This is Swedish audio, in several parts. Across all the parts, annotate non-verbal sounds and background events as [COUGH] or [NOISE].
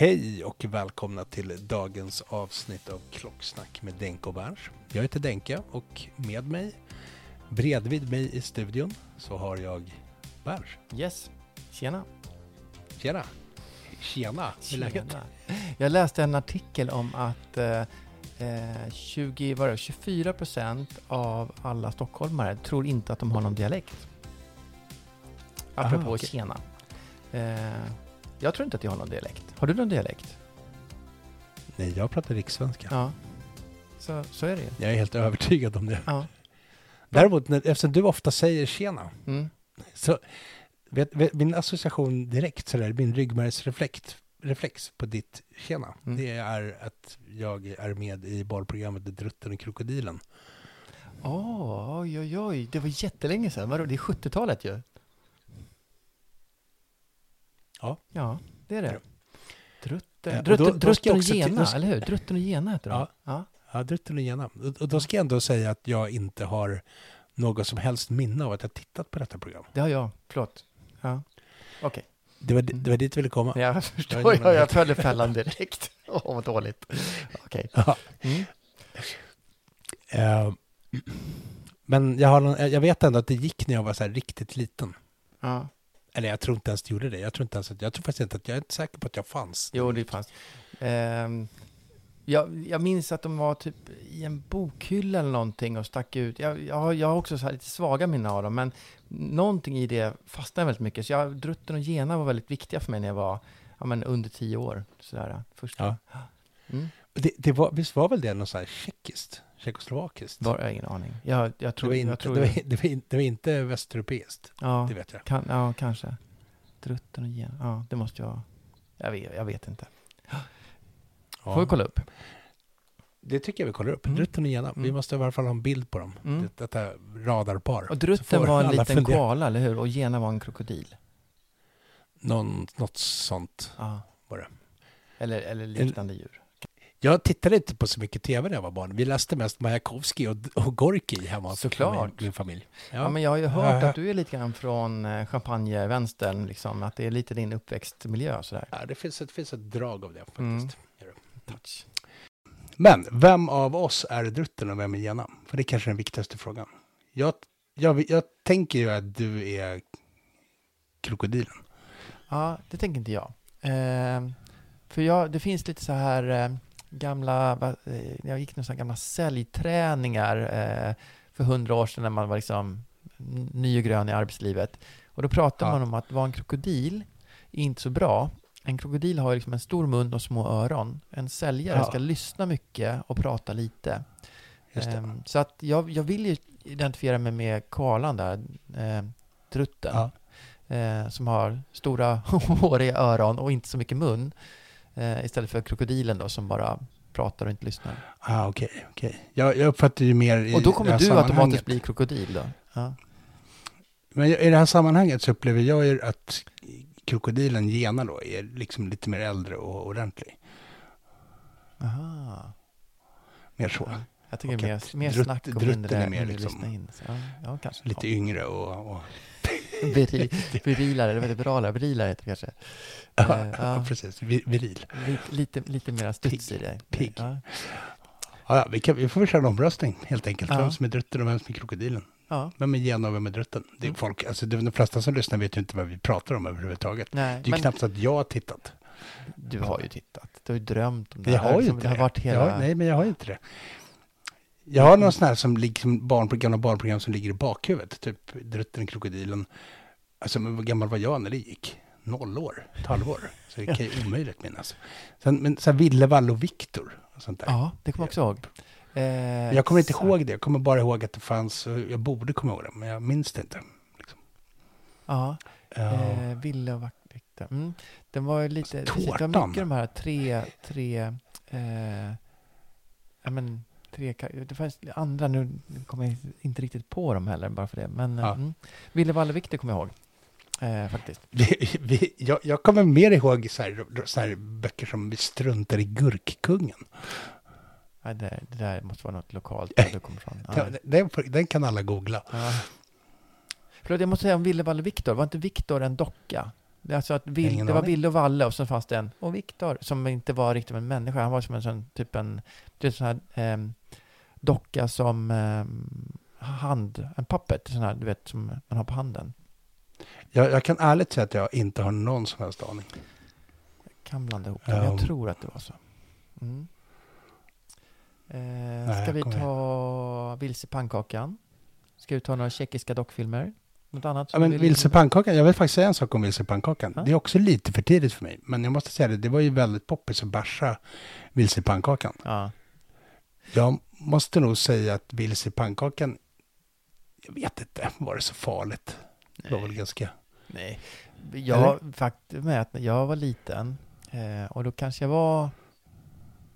Hej och välkomna till dagens avsnitt av Klocksnack med Denke och Berns. Jag heter Denke och med mig, bredvid mig i studion, så har jag Berns. Yes. Tjena. Tjena! Tjena! Hur är läget? Jag läste en artikel om att eh, eh, 20, vad är det, 24 procent av alla stockholmare tror inte att de har någon dialekt. Apropå Ah, okej. tjena. Eh, jag tror inte att jag har någon dialekt. Har du någon dialekt? Nej, jag pratar rikssvenska. Ja. Så, så är det ju. Jag är helt övertygad om det. Ja. Däremot, när, eftersom du ofta säger tjena, Mm. så vet, vet, min association direkt, sådär, min ryggmärgsreflex reflex på ditt tjena, Mm. det är att jag är med i barprogrammet Drutten och krokodilen. Åh, oj, oj, oj. Det var jättelänge sedan. Vadå, det är 70-talet ju. Ja. Ja, det är Ja. det. Drutten, drutten, då- då ska drutten och till- Gena, eller hur? Drutten och Gena heter de. Ja. ja. Ja, Drutten och Gena. Och, då ska jag ändå säga att jag inte har något som helst minne av att jag tittat på detta program. Det har jag. Förlåt. Ja. Okej. Det var, det var dit jag ville komma. Jag Jag förstår. Jag, jag följde fällan direkt. [LAUGHS] Åh, vad dåligt. Okej. Ja. Mm. Eh, men jag, har, jag vet ändå att det gick när jag var så här riktigt liten. Ja. Eller jag tror inte ens det gjorde det. Jag tror, inte ens att, jag tror faktiskt inte att jag är inte säker på att jag fanns. Jo, det fanns. Ehm, jag, jag minns att de var typ i en bokhylla eller någonting och stack ut. Jag, jag, har, jag har också så lite svaga minnen av dem, men någonting i det fastnade väldigt mycket. Så jag, Drutten och Gena var väldigt viktiga för mig när jag var ja, men under tio år. Sådär, först. Ja. Mm. Det, det var, visst var väl det något så här tjeckiskt? Tjeckoslovakiskt? Var, jag har ingen aning. Jag, jag det, tror, var jag inte, tror det, var, det, var, in- det var inte västeuropeiskt, ja, det vet jag. kan, ja, kanske. Drutten och Gena. Ja, det måste jag... Jag vet, jag vet inte. Får vi kolla upp? Det tycker jag vi kollar upp. Mm. Drutten och Gena. Vi Mm. måste i alla fall ha en bild på dem. Mm. Det, detta radarpar. Och Drutten var en liten fundera. koala, eller hur? Och Gena var en krokodil. Någon, något sånt. Ja. Var det. Eller, eller liknande djur. Jag tittade inte på så mycket tv när jag var barn. Vi läste mest Majakovskij och, och Gorki hemma Såklart. min, min familj. Ja. men jag har ju hört Ja. att [LAUGHS] du är lite grann från eh, champagnevänstern, liksom, att det är lite din uppväxtmiljö sådär. Ja, det finns ett, finns ett drag av det faktiskt. Mm. Touch. Men vem av oss är Drutten och vem är Gena? För det är kanske den viktigaste frågan. Jag, jag, jag tänker ju att du är krokodilen. Ja, det tänker inte jag. Eh, för jag, det finns lite så här eh, gamla, eh, jag gick några gamla säljträningar eh, för hundra år sedan när man var liksom ny och grön i arbetslivet. Och då pratade Ja. man om att vara en krokodil är inte så bra. En krokodil har liksom en stor mun och små öron. En säljare Ja. ska lyssna mycket och prata lite. Ehm, så att jag, jag vill ju identifiera mig med koalan där, eh, trutten. Ja. eh, som har stora [LAUGHS] håriga öron och inte så mycket mun. Eh, istället för krokodilen då som bara pratar och inte lyssnar. Ah, okej, okej. Jag, jag uppfattar ju mer i Och då kommer du automatiskt bli krokodil då? Ja. Men i det här sammanhanget så upplever jag ju att krokodilen Gena då är liksom lite mer äldre och ordentlig. Aha. Mer så. Ja. Jag tycker mer, mer drutt- snack och mindre, är mer mindre liksom lyssna in. Så, ja, ja, kanske. Lite yngre och... och ja. Viri, virilare, eller? Viralare, virilare heter det kanske. ja, Eh, ja. [LAUGHS] precis. Vi- Viril. Lite, lite, mera studs i det. Pigg. Ja. Ja, ja, vi, kan, vi får väl köra en omröstning helt enkelt. Ja. Vem som är drutten och vem som är krokodilen. ja. Vem är Gena och vem är drutten? Det är Mm. folk, alltså de, flesta som lyssnar vet ju inte vad vi pratar om överhuvudtaget. Nej, Det är men knappt så att jag har tittat. du har ju tittat. Du har ju drömt om det Jag har ju inte det. har varit hela... har, nej, men jag har ju inte det. Jag har någon sån här som liksom barn, gamla barnprogram som ligger i bakhuvudet. Typ Drutten och krokodilen. Alltså, vad gammal var jag när det gick? Noll år, ett halvår. Så det kan ju omöjligt minnas. Sen, men så här Ville, Valle och Viktor och sånt där. Ja, det kommer jag också ihåg. Eh, Jag kommer inte så- ihåg det. Jag kommer bara ihåg att det fanns. Jag borde komma ihåg det, men jag minns det inte. Liksom. Ja, eh, Ville och Vakter. Mm. Den var ju lite... precis, Det var mycket de här tre... tre eh, ja, men, tre det fanns andra, nu kommer jag inte riktigt på dem heller, bara för det. Men Ja. mm. Ville, Valle, Viktor kommer jag ihåg. Eh, faktiskt. Vi, vi, jag, jag kommer mer ihåg så här, så här böcker som Vi struntar i Gurkkungen. Ja, det, det där måste vara något lokalt där du kommer ifrån. [LAUGHS] Ja. Den, den, den kan alla googla. Ja. Förlåt, jag måste säga om Ville, Valle, Viktor. Var inte Viktor en docka? Alltså att Vill, Ingen det var. Ville och Valle och så fanns det en, och Viktor, som inte var riktigt en människa. Han var som en sån, typ en, en sån här ehm, docka som ehm, hand, en puppet, sån här, du vet, som man har på handen. Jag, jag kan ärligt säga att jag inte har någon som helst aning. Kan blanda ihop det, men Ja. jag tror att det var så. Mm. Eh, ska jag vi ta Vilse pannkakan? Ska vi ta några tjeckiska dockfilmer? Något annat? Ja, men du vill- Vilse pannkakan, jag vill faktiskt säga en sak om Vilse pannkakan. Ja. Det är också lite för tidigt för mig. Men jag måste säga det, det var ju väldigt poppis att basha Vilse pannkakan. Ja. Jag måste nog säga att Vilse pannkakan, jag vet inte, var det så farligt? Det var väl ganska... Nej, jag, faktum är att när jag var liten eh, och då kanske jag var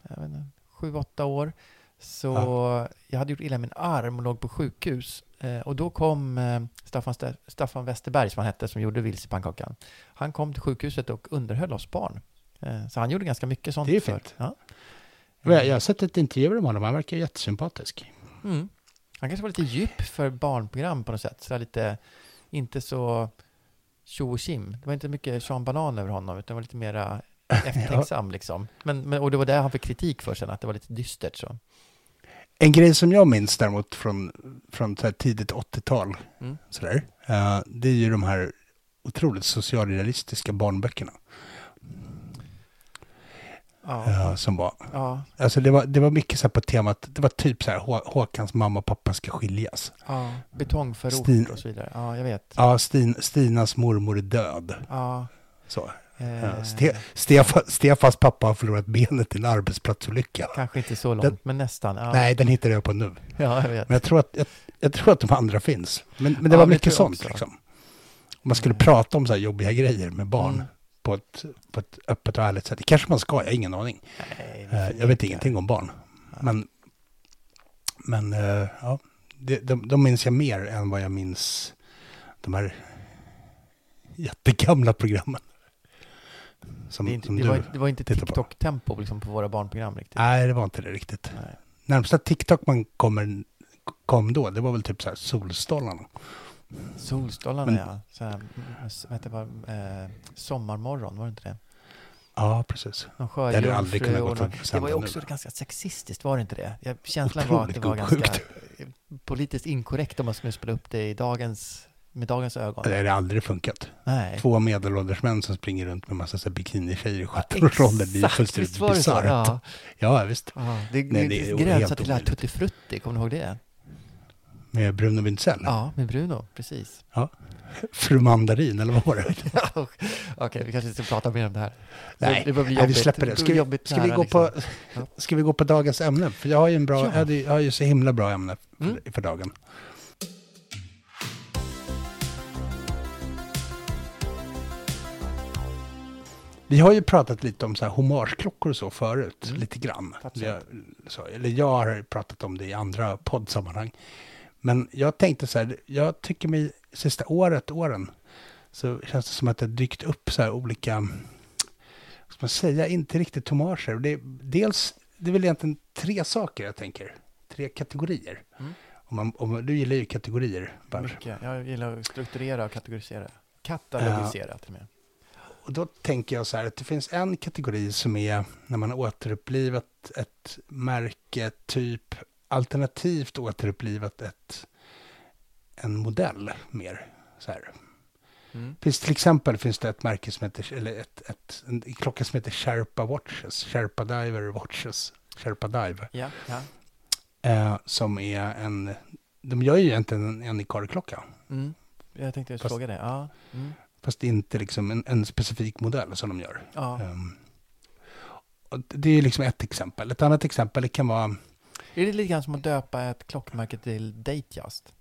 jag vet inte, sju, åtta år så jag hade gjort illa min arm och låg på sjukhus och då kom eh, Staffan, Ste- Staffan Westerberg som han hette som gjorde Vilse pannkakan. Han kom till sjukhuset och underhöll oss barn. Eh, så han gjorde ganska mycket sånt. Det är fint. Ja. Jag, har sett ett intervju med honom, han verkar jättesympatisk. Mm. Han kanske var lite djup för barnprogram på något sätt. Så lite, inte så tjo och tjim. Det var inte mycket Sean Banan över honom, utan det var lite mera [LAUGHS] eftertänksam liksom. Men, men, och det var där han fick kritik för sen, att det var lite dystert så. En grej som jag minns däremot från, från tidigt 80-tal, Mm. sådär, eh, det är ju de här otroligt socialrealistiska barnböckerna Ja. eh, som var. Ja, Alltså det var, det var mycket så på temat, det var typ så här Hå- Håkans mamma och pappa ska skiljas. ja, betongförort Stin- och så vidare. Ja, jag vet. Ja, Stin, Stinas mormor är död. Ja, Så. Eh, Ste, Stefan, Stefans pappa har förlorat benet i en arbetsplatsolycka. kanske inte så långt, Den- men nästan. Ja, Nej, den hittade jag på nu. ja jag vet. Men jag tror att, jag, jag tror att de andra finns. Men, men det Ja, var mycket sånt liksom. Om man skulle Mm. prata om så här jobbiga grejer med barn Mm. på, ett, på ett öppet och ärligt sätt. Det kanske man ska, jag har ingen aning. Nej, Eh, jag vet ingenting om barn. Men, men eh, ja, det, de, de minns jag mer än vad jag minns de här jättegamla programmen. Som, Det, inte, som det, var, det var inte tittar på. TikTok-tempo liksom på våra barnprogram riktigt. Nej, det var inte det riktigt. Nej. Närmsta TikTok man kommer, kom då, det var väl typ så här. Solstolarna Men- ja. Så här, mm, vad heter det, eh, sommarmorgon, var det inte det? Ja, precis. Det hade aldrig kunnat någon- för Det var ju också nu. ganska sexistiskt, var det inte det? Jag, känslan var att det var Otroligt ganska politiskt inkorrekt om man skulle spela upp det i dagens, med dagens ögon. Det hade aldrig funkat. Nej. Två medelålders män som springer runt med massa bikinitjejer i 17-årsåldern. Det är fullständigt bisarrt. Ja. Ja, visst. Ja, det, Nej, det, det är gränsar till det här. Tutti Frutti, kommer du ihåg det? Med Bruno Wintzell. Ja, med Bruno, precis. Fru Mandarin, eller vad var det? [LAUGHS] Okej, vi kanske inte ska prata mer om det här. Nej, det Nej, vi släpper det. Ska vi, ska, vi gå på, liksom. ska vi gå på dagens ämne? För jag har ju, en bra, Ja. jag jag har ju så himla bra ämne för, Mm. för dagen. Vi har ju pratat lite om så här hommageklockor och så förut, Mm. lite grann. Har, så, eller jag har pratat om det i andra poddsammanhang. Men jag tänkte så här, jag tycker mig sista året, åren, så känns det som att det har dykt upp så här olika, vad ska man säga, inte riktigt hommager. Och Det är, dels, det är väl egentligen tre saker jag tänker, tre kategorier. Mm. Om man, om, du gillar ju kategorier, Bars. Mycket. Jag gillar att strukturera och kategorisera. Katalogisera till och med. Och då tänker jag så här att det finns en kategori som är när man har återupplivat ett märke, typ alternativt återupplivat ett, en modell mer. Så här. Mm. Finns till exempel finns det ett märke som heter, eller ett, ett, en klocka som heter Sherpa Watches, Sherpa Diver Watches, Sherpa Dive, Ja, ja. eh, som är en, de gör ju egentligen en, en Ikari-klocka, Mm. Jag tänkte just Fast- fråga det. Ja. Mm. Fast det är inte liksom en, en specifik modell som de gör. ja. Och det är liksom ett exempel. Ett annat exempel det kan vara, Är det lite grann som att döpa ett klockmärke till Datejust?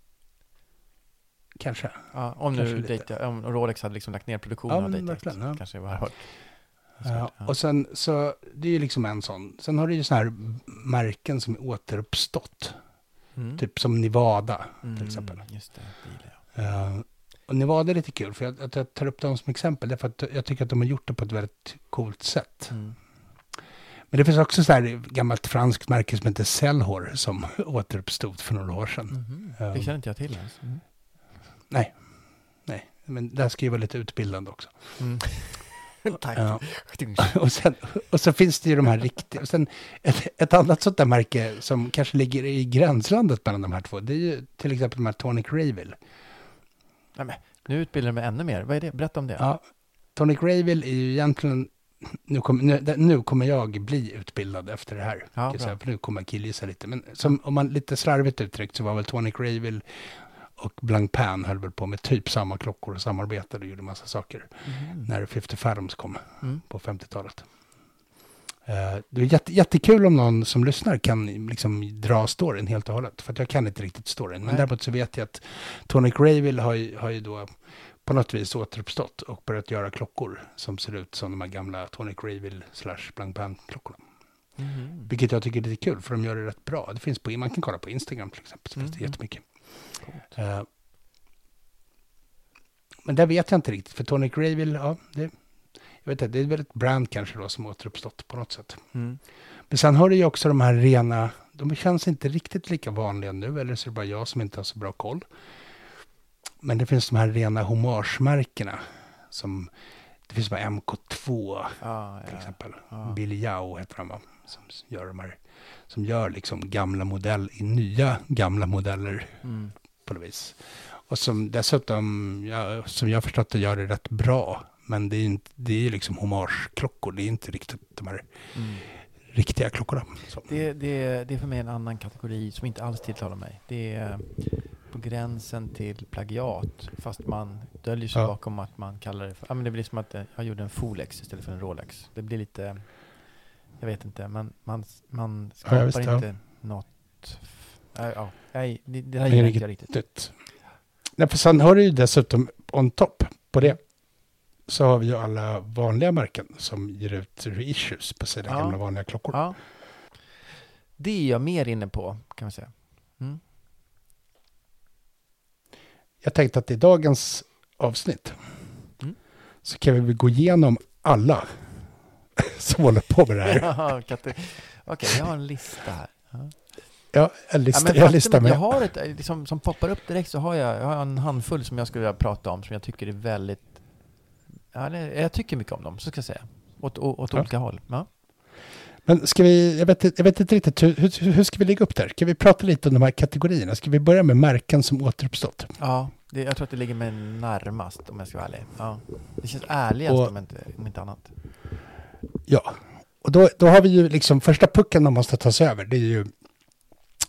kanske, Ja, om Kanske nu. Data, om Rolex hade liksom lagt ner produktionen Ja, av Datejust. ja. Kanske jag har hört. Ja, och sen så, det är ju liksom en sån. Sen har du ju sådana här märken som är återuppstått. Mm. Typ som Nevada Mm, till exempel. Just det, det gillar jag. Och Nevada är lite kul, för jag, att jag tar upp dem som exempel, därför att jag tycker att de har gjort det på ett väldigt coolt sätt. Mm. Men det finns också så här gammalt franskt märke som heter Cellhor som [LAUGHS] återuppstod för några år sedan. Ja. Det känner inte jag till ens. Mm. Nej, nej, men där ska ju vara lite utbildande också. Mm. [LAUGHS] Tack. Ja. [LAUGHS] Och, sen, och så finns det ju de här riktiga. Och sen ett, ett annat sånt där märke som kanske ligger i gränslandet mellan de här två. Det är ju till exempel de här Tonic Rayville. Nej, men, nu utbildar jag mig ännu mer. Vad är det? Berätta om det. Ja, Tonic Rayville är ju egentligen... Nu, kom, nu, nu kommer jag bli utbildad efter det här. Ja, säga, för nu kommer jag killgissa lite. Men som, om man lite slarvigt uttryckt så var väl Tonic Rayville och Blancpain höll väl på med typ samma klockor och samarbetade och gjorde massa saker. Mhm. när 50 Fathoms kom Mm. på 50-talet. Eh, det är jätte, jättekul om någon som lyssnar kan liksom dra storyn helt och hållet. För jag kan inte riktigt storyn. Men Nej. däremot så vet jag att Tonic Rayville har ju, har ju då på något vis återuppstått och börjat göra klockor som ser ut som de här gamla Tonic Rayville slash Blancpain-klockorna. Mhm. Vilket jag tycker är lite kul för de gör det rätt bra. Det finns på, man kan kolla på Instagram till exempel. Så finns det Mm. jättemycket. Eh, men där vet jag inte riktigt. För Tonic Rayville, ja, det, jag vet inte, det är väl ett brand kanske då som återuppstått på något sätt. Mm. Men sen har du ju också de här rena, de känns inte riktigt lika vanliga nu, eller så är det bara jag som inte har så bra koll. Men det finns de här rena hommagemärkena. Som, det finns de här MK2 Ja, till exempel. Ja. Billy Yao heter han va? Som gör de här, som gör liksom gamla modell i nya gamla modeller Mm. på något vis. Och som dessutom, ja, som jag förstått det, gör det rätt bra. Men det är ju det är liksom hommageklockor, det är inte riktigt de här Mm. riktiga klockorna. Det, det, det är för mig en annan kategori som inte alls tilltalar mig. Det är på gränsen till plagiat. Fast man döljer sig Ja. bakom att man kallar det för... Ja, men det blir som att jag gjorde en Folex istället för en Rolex. Det blir lite... Jag vet inte, men man, man Ja, skapar visst, ja. inte något... Ja, ja, nej, det, det här gillar inte jag riktigt. riktigt. Nej, för sen har du ju dessutom on top på det så har vi ju alla vanliga märken som ger ut reissues på sina Ja. gamla vanliga klockor. Ja. Det är jag mer inne på, kan man säga. Mm. Jag tänkte att i dagens avsnitt Mm. så kan vi gå igenom alla [LAUGHS] som håller på med det här. Ja, Okej, jag har en lista här. Ja. Ja, en lista, men jag listar med. Jag har ett, eh, liksom, som poppar upp direkt så har jag, jag har en handfull som jag skulle vilja prata om som jag tycker är väldigt... Ja, det, jag tycker mycket om dem, så ska jag säga. Åt, åt, åt Ja. olika håll. Ja. Men ska vi, jag vet, jag vet inte riktigt, hur, hur, hur ska vi lägga upp där? Ska vi prata lite om de här kategorierna? Ska vi börja med märken som återuppstått? Ja, det, jag tror att det ligger mig närmast om jag ska vara ärlig. Ja. Det känns ärligast Och- om, inte, om inte annat. Ja, och då, då har vi ju liksom första pucken man måste ta sig över. Det är ju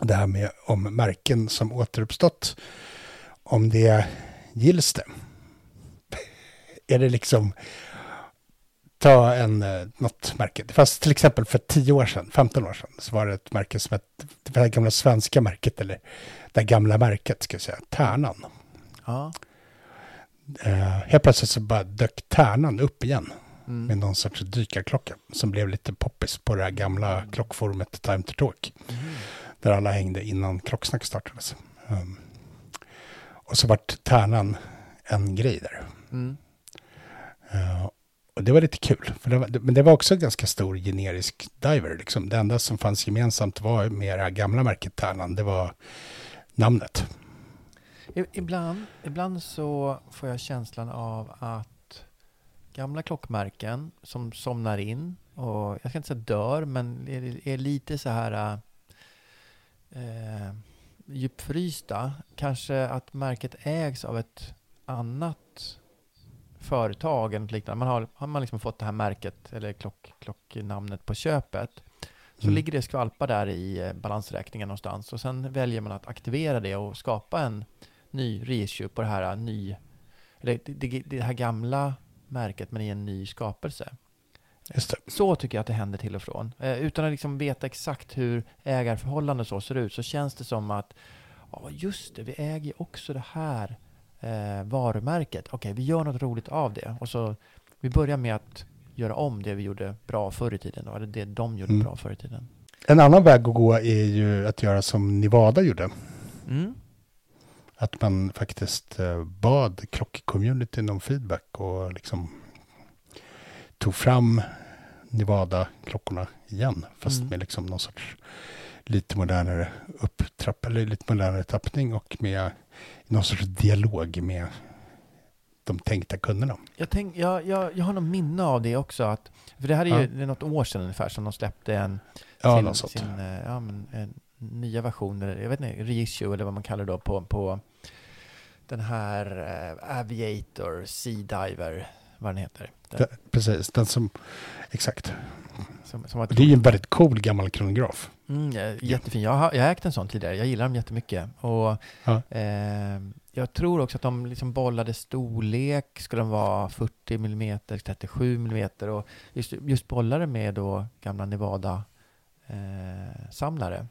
det här med om märken som återuppstått. Om det gills det. Är det liksom ta en, eh, något märke. Det fanns till exempel för 10 år sedan, 15 år sedan, så var det ett märke som hette, det här gamla svenska märket, eller det gamla märket ska jag säga, Tärnan. Ja. Eh, helt plötsligt så bara dök Tärnan upp igen. Mm. med någon sorts dykarklocka som blev lite poppis på det här gamla klockforumet Time to Talk. Där alla hängde innan klocksnack startades. Um, och så vart tärnan en grej där. Mm. Eh, och det var lite kul. För det var, men det var också en ganska stor generisk diver. Liksom. Det enda som fanns gemensamt var med det här gamla märket Tärnan. Det var namnet. Ibland, ibland så får jag känslan av att gamla klockmärken som somnar in och jag ska inte säga dör, men är, är lite så här eh, eh djupfrysta. Kanske att märket ägs av ett annat företag eller liknande. Man har, har man liksom fått det här märket eller klock, klocknamnet på köpet så Mm. ligger det skvalpa där i eh, balansräkningen någonstans och sen väljer man att aktivera det och skapa en ny reissue på det här eh, ny, eller det, det, här gamla märket men i en ny skapelse. Så tycker jag att det händer till och från. Eh, utan att liksom veta exakt hur ägarförhållandet så ser ut så känns det som att ja just det, vi äger också det här eh, varumärket. Okej, vi gör något roligt av det. Och så vi börjar med att göra om det vi gjorde bra förr i tiden. Då, eller det de gjorde Mm. bra förr i tiden. En annan väg att gå är ju att göra som Nevada gjorde. Mm. Att man faktiskt eh, bad klockcommunityn om feedback och liksom tog fram Nevada-klockorna igen. Fast Mm. med liksom någon sorts lite modernare upptrapp eller lite modernare tappning och med någon sorts dialog med de tänkta kunderna. Jag, tänk, jag, jag, jag har någon minne av det också. Att, för det här är ju det är något år sedan ungefär som de släppte en, Ja, sin, något sånt. sin eh, ja, men, en nya version, eller jag vet inte, reissue eller vad man kallar det då på, på den här eh, Aviator Sea Diver, vad den heter. Den, Det, precis, den som, exakt. som, som det är ju en väldigt cool gammal kronograf. Mm, jättefin. Jag har, jag har ägt en sån tidigare. Jag gillar dem jättemycket. Och, Ja. eh, jag tror också att de liksom bollade storlek. Skulle de vara 40 mm, 37 mm. Och just, just bollade med då gamla Nevada eh.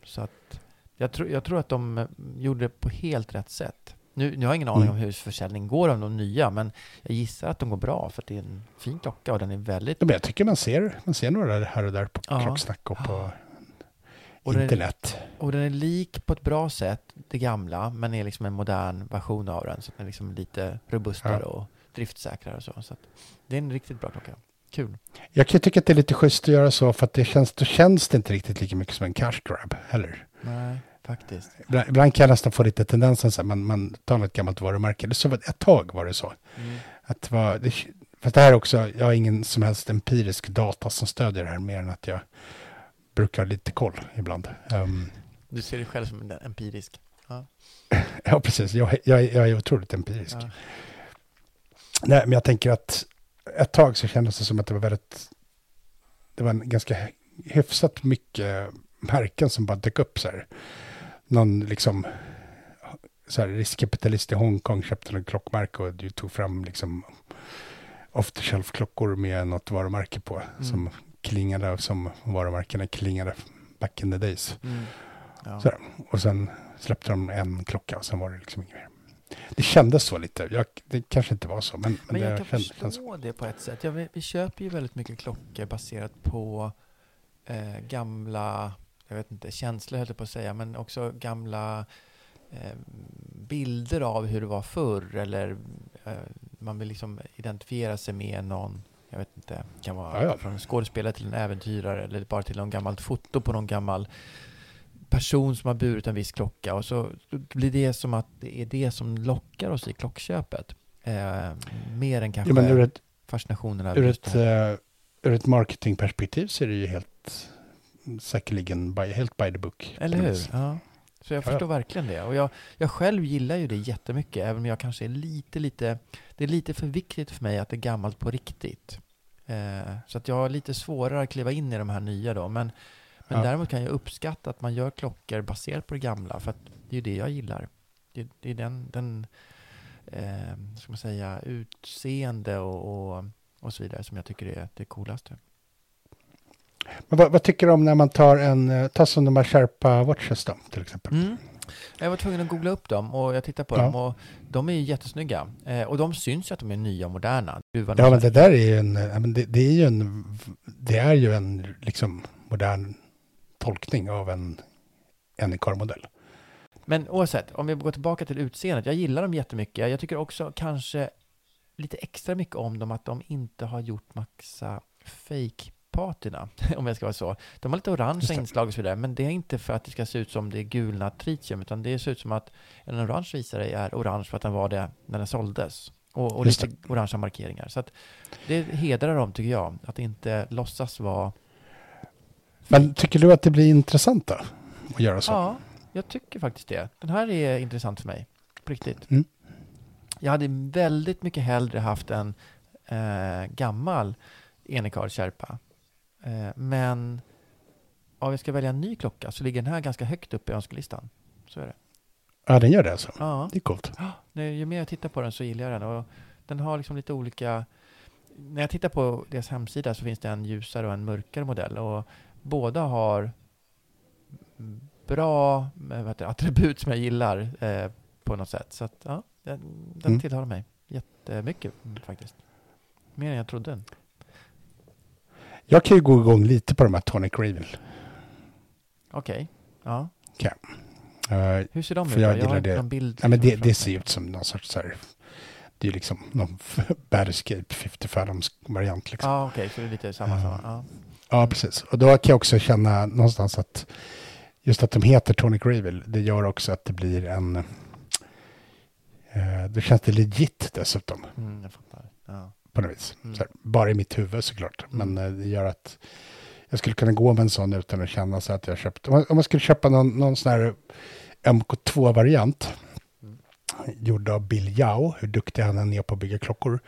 Så att jag, tror jag tror att de eh, gjorde det på helt rätt sätt. Nu, nu har jag ingen aning Mm. om hur försäljning går av de nya, men jag gissar att de går bra för att det är en fin klocka och den är väldigt... Ja, Men jag tycker man ser, man ser några här och där på Ja. klocksnack och på Och det- internet. Och den är lik på ett bra sätt det gamla, men är liksom en modern version av den. Så den är liksom lite robustare Ja. och driftsäkrare och så. så det är en riktigt bra klocka. Kul. Jag kan tycka att det är lite schysst att göra så för att det känns, då känns det inte riktigt lika mycket som en cash grab heller. Nej, faktiskt. Ibland, ibland kan jag nästan få lite tendensen så här, man, man tar något gammalt varumärke. Det så ett tag var det så. Mm. Att var, det, fast det här är också, jag har ingen som helst empirisk data som stödjer det här mer än att jag brukar lite koll ibland. Ehm, Du ser dig själv som empirisk. [LAUGHS] ja, precis. Jag, jag, jag är otroligt empirisk. Ja. Nej, men jag tänker att ett tag så kändes det som att det var väldigt, det var en ganska hyfsat mycket märken som bara dök upp så här. Någon liksom, så här riskkapitalist i Hongkong köpte en klockmärke och du tog fram liksom off the shelf klockor med något varumärke på Mm. som klingade som varumärkena klingade back in the days. Mm. Ja. Och sen släppte de en klocka och sen var det liksom inget mer. Det kändes så lite. Jag, det kanske inte var så, men, men, Men jag det kan kändes så. förstå det på ett sätt. Ja, vi, vi köper ju väldigt mycket klockor baserat på eh, gamla, jag vet inte, känslor höll jag på att säga, men också gamla eh, bilder av hur det var förr eller eh, man vill liksom identifiera sig med någon, jag vet inte, det kan vara Ja, ja. från en skådespelare till en äventyrare eller bara till någon gammalt foto på någon gammal person som har burit en viss klocka och så blir det som att det är det som lockar oss i klockköpet. Eh, mer än kanske Ja, ur ett, fascinationen av ur ett, uh, ur ett marketingperspektiv så är det ju helt säkerligen by, helt by the book. Eller hur? Ja. Så jag Ja, ja. förstår verkligen det. Och jag, jag själv gillar ju det jättemycket, även om jag kanske är lite, lite... Det är lite för viktigt för mig att det är gammalt på riktigt. Eh, så att jag har lite svårare att kliva in i de här nya då. Men, men Ja. däremot kan jag uppskatta att man gör klockor baserat på det gamla, för att det är ju det jag gillar. Det, det är den, den eh, ska man säga, utseende och, och, och så vidare som jag tycker är det coolaste. Men vad, vad tycker du om när man tar en, eh, tar som de här Sherpa Watches då, till exempel? Mm. Jag var tvungen att googla upp dem och jag tittade på Ja. dem och de är ju jättesnygga. Eh, och de syns ju att de är nya och moderna. Duvan Ja, men det där är ju en, men det, det är ju en, det är ju en liksom modern tolkning av en Anycar-modell. Men oavsett, om vi går tillbaka till utseendet. Jag gillar dem jättemycket. Jag tycker också kanske lite extra mycket om dem att de inte har gjort massa fake-patina, [LAUGHS] om jag ska vara så. De har lite orangea det. inslag och så vidare, men det är inte för att det ska se ut som det är gulna tritium, utan det ser ut som att en orange visare är orange för att den var det när den såldes. Och, och lite orangea markeringar. Så att det hedrar dem, tycker jag, att inte låtsas vara... Men tycker du att det blir intressant då? Att göra så? Ja, jag tycker faktiskt det. Den här är intressant för mig. På riktigt. Mm. Jag hade väldigt mycket hellre haft en eh, gammal Sherpa. Eh, men om jag ska välja en ny klocka så ligger den här ganska högt upp i önskelistan. Så är det. Ja, den gör det alltså. Ja, Det är coolt. nu, ju mer jag tittar på den så gillar jag den. Och den har liksom lite olika... När jag tittar på deras hemsida så finns det en ljusare och en mörkare modell. Och båda har bra det, attribut som jag gillar eh, på något sätt. Så att, ja, den, den Mm. tilltalar mig jättemycket faktiskt. Mer än jag trodde. Jag kan ju gå igång lite på de här Tonic Ravel. Okej. Ja. Uh, Hur ser de ut? jag jag har det. någon bild. ja, men det, det ser ut som någon sorts så här, det är liksom någon [LAUGHS] Battlescape 50 Fathoms variant liksom. Ja, okej. så det är lite samma. Ja. samma. Ja. Ja, precis. Och då kan jag också känna någonstans att just att de heter Tonic Ravel, det gör också att det blir en... Eh, då känns det legit dessutom Mm, jag fattar. Ja. På något vis. Mm. Här, bara i mitt huvud såklart. Mm. Men eh, det gör att jag skulle kunna gå med en sån utan att känna så att jag köpt... Om man, om man skulle köpa någon, någon sån här MK2-variant Mm. gjord av Bill Yao, hur duktig han än är på att bygga klockor, Mm.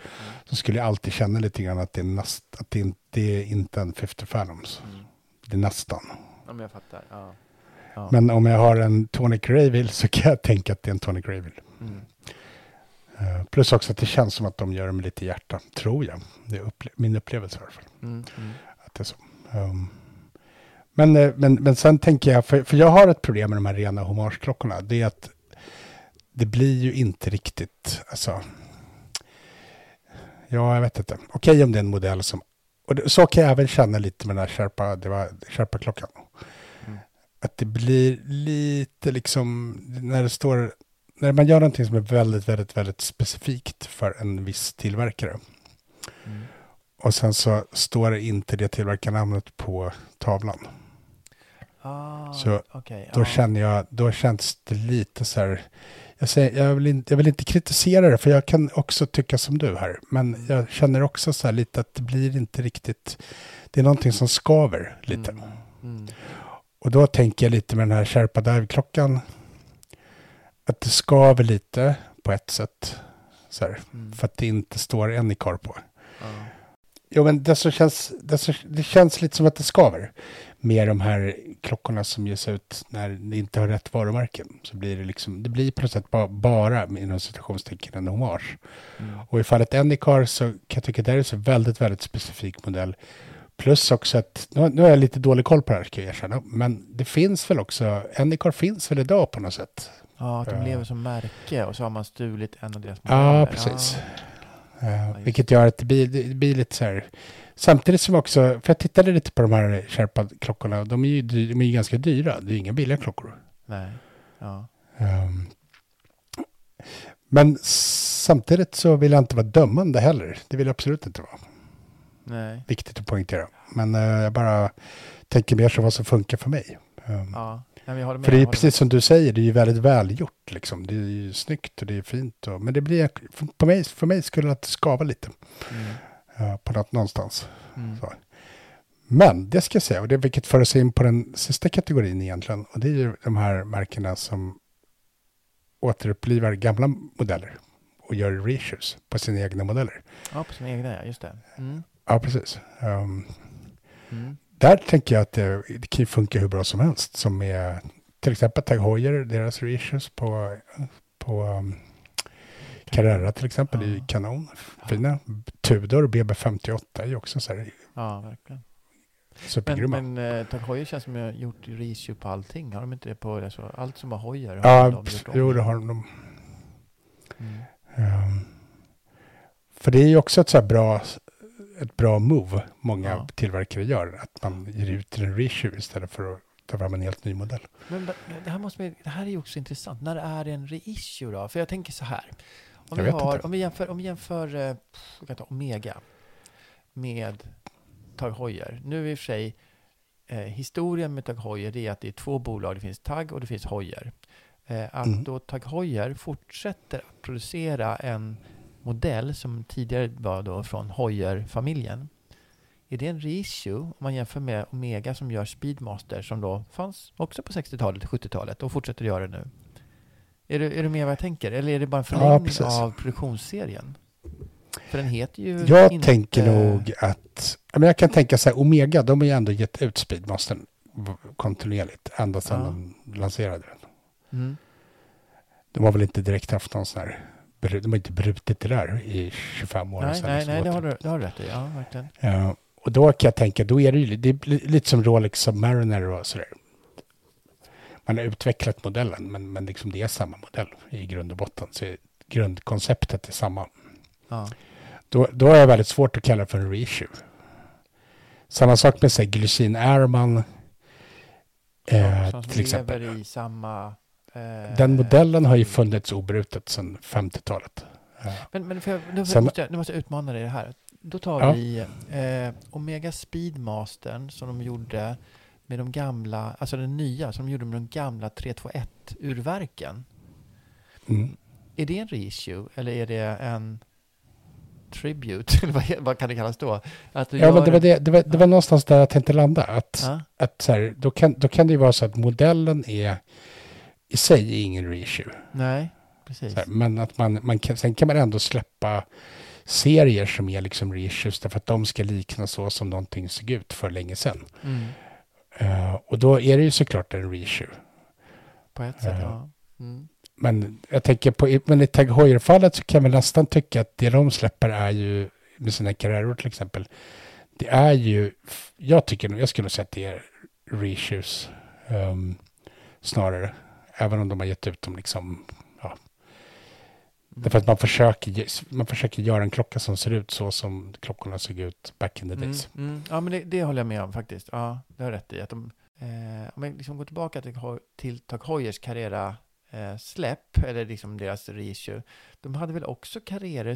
så skulle jag alltid känna lite grann att det är, näst, att det inte, det är inte en 50 Fathoms. Mm. Det är nästan. Ja, men jag fattar. Ja. Ja. Men om jag har en Tonic Ravel så kan jag tänka att det är en Tonic Ravel. Mm. Eh, plus också att det känns som att de gör det med lite hjärta, tror jag. Det är upple- min upplevelse i alla fall. Mm. Mm. Att det är så. Um, men, eh, men, men sen tänker jag, för, för jag har ett problem med de här rena hommageklockorna. Det är att det blir ju inte riktigt, alltså. Ja, jag vet inte. Okej om det är en modell som, och det, så kan jag även känna lite med den här Sherpa, det var Sherpa-klockan. Mm. Att det blir lite liksom, när det står, när man gör någonting som är väldigt, väldigt, väldigt specifikt för en viss tillverkare. Mm. Och sen så står det inte det tillverkarnamnet på tavlan. Ah, Så okej, Då ja. känner jag, då känns det lite så här. Jag, säger, jag, vill inte, jag vill inte kritisera det, för jag kan också tycka som du här. Men jag känner också så här lite att det blir inte riktigt, det är någonting som skaver lite. Mm. Mm. Och då tänker jag lite med den här Sherpa Dive-klockan, att det skaver lite på ett sätt. Så här, Mm. för att det inte står Anycar på. Ja. Jo, men det, så känns, det, så, det känns lite som att det skaver med de här klockorna som ges ut när det inte har rätt varumärken. Så blir det liksom, det blir på något sätt bara, bara inom citationstecken en hommage. Mm. Och i fallet Anycar så kan jag tycka att det är så väldigt, väldigt specifik modell. Plus också att, nu, nu har jag lite dålig koll på det här ska jag erkänna, men det finns väl också, Anycar finns väl idag på något sätt? Ja, att de Ja. lever som märke och så har man stulit en av deras Ja, modeller. precis. Ja. Eh, just vilket gör att det blir, det blir lite så här. Samtidigt som också, för jag tittade lite på de här Sherpa-klockorna, de är ju, de är ju ganska dyra, det är inga billiga klockor. Nej. Ja. Ehm, men samtidigt så vill jag inte vara dömande heller. Det vill jag absolut inte vara. Nej. Viktigt att poängtera. Men eh, jag bara tänker mer så vad som funkar för mig. Ehm, Ja. Nej. För det är precis som du säger, det är ju väldigt välgjort. Liksom. Det är ju snyggt och det är fint. Och, men det blir, för, mig, för mig skulle det skava lite. Mm. eh, på något, någonstans. Mm. Men det ska jag säga, och det vilket för oss in på den sista kategorin egentligen. Och det är ju de här märkena som återupplivar gamla modeller och gör reissues på sina egna modeller. Ja, på sina egna, ja. Just det. Mm. Ja, precis. Ehm, Mm. Där tänker jag att det, det kan funka hur bra som helst. Som med till exempel Tag Heuer, deras reissues på, på um, Carrera till exempel, är Ja. kanon. Fina. Tudor BB58 är ju också så här Ja, verkligen. Supergrymma. Men, men eh, Tag Heuer känns som jag har gjort reissue på allting. Har de inte det på alltså, allt som har har ja, de gjort om. jo det har de. Mm. Ehm, för det är ju också ett så här bra, ett bra move många Ja. tillverkare gör. Att man ger ut en reissue istället för att ta fram en helt ny modell. Men det här, måste vi, det här är ju också intressant. När är det en reissue då? För jag tänker så här. Om, Jag vi, har, inte. om vi jämför, om vi jämför eh, pff, Omega med Tag Heuer. Nu i och för sig, eh, historien med Tag Heuer är att det är två bolag. Det finns Tag och det finns Heuer. Eh, att Mm. då Tag Heuer fortsätter att producera en modell som tidigare var då från Heuer-familjen. Är det en reissue om man jämför med Omega som gör Speedmaster som då fanns också på 60-talet, 70-talet och fortsätter göra det nu? Är du, är du med vad jag tänker? Eller är det bara en Ja, förlängning precis. av produktionsserien? För den heter ju Jag inte... tänker nog att, ja, men jag kan tänka så här, Omega, de har ju ändå gett ut Speedmastern kontinuerligt, ända sedan Ja. de lanserade den. Mm. De har väl inte direkt haft någon sån här, de har inte brutit det där i 25 år. Nej, sedan nej, nej, det har, du, det har du rätt i. Ja, verkligen. Ja, och då kan jag tänka, då är det ju det är li- lite som Rolex Submariner och sådär. Man har utvecklat modellen, men, men liksom det är samma modell i grund och botten. Så grundkonceptet är samma. Ja. Då, då är det väldigt svårt att kalla det för en reissue. Samma sak med sig, Glycin Airman. Eh, som till exempel. lever i samma... eh, Den modellen har ju funnits obrutet sedan 50-talet. Eh, Men, men jag, nu, Sen- måste jag, nu måste jag utmana dig i det här. Då tar Ja. vi eh, Omega Speedmastern som de gjorde med de gamla, alltså den nya som de gjorde med de gamla 321-urverken. mm. Är det en reissue eller är det en tribute? [LAUGHS] Vad, kan det kallas då? Ja, men det var, det, det, var, det var någonstans där jag tänkte landa. Att, Ja, att så här, då, kan, då kan det ju vara så att modellen är i sig är ingen reissue. nej, precis. Här, men att man, man kan, sen kan man ändå släppa serier som är liksom reissues därför att de ska likna så som någonting såg ut för länge sedan. Mm, Eh, och då är det ju såklart en reissue. på ett sätt, Ja. ja. Mm. Men jag tänker på, men i Tag Heuer-fallet så kan man nästan tycka att det de släpper är ju, med sina Carrero till exempel, det är ju, jag tycker jag skulle säga att det är reissues ehm, snarare. Även om de har gett ut dem liksom, ja. Därför att man försöker, man försöker göra en klocka som ser ut så som klockorna såg ut back in the Mm, days. mm. Ja, men det, det håller jag med om faktiskt. Ja, det har rätt i. Att de, eh, om jag liksom går tillbaka till, till Tag Heuers Carrera eh, släpp, eller liksom deras reissue. De hade väl också Carrera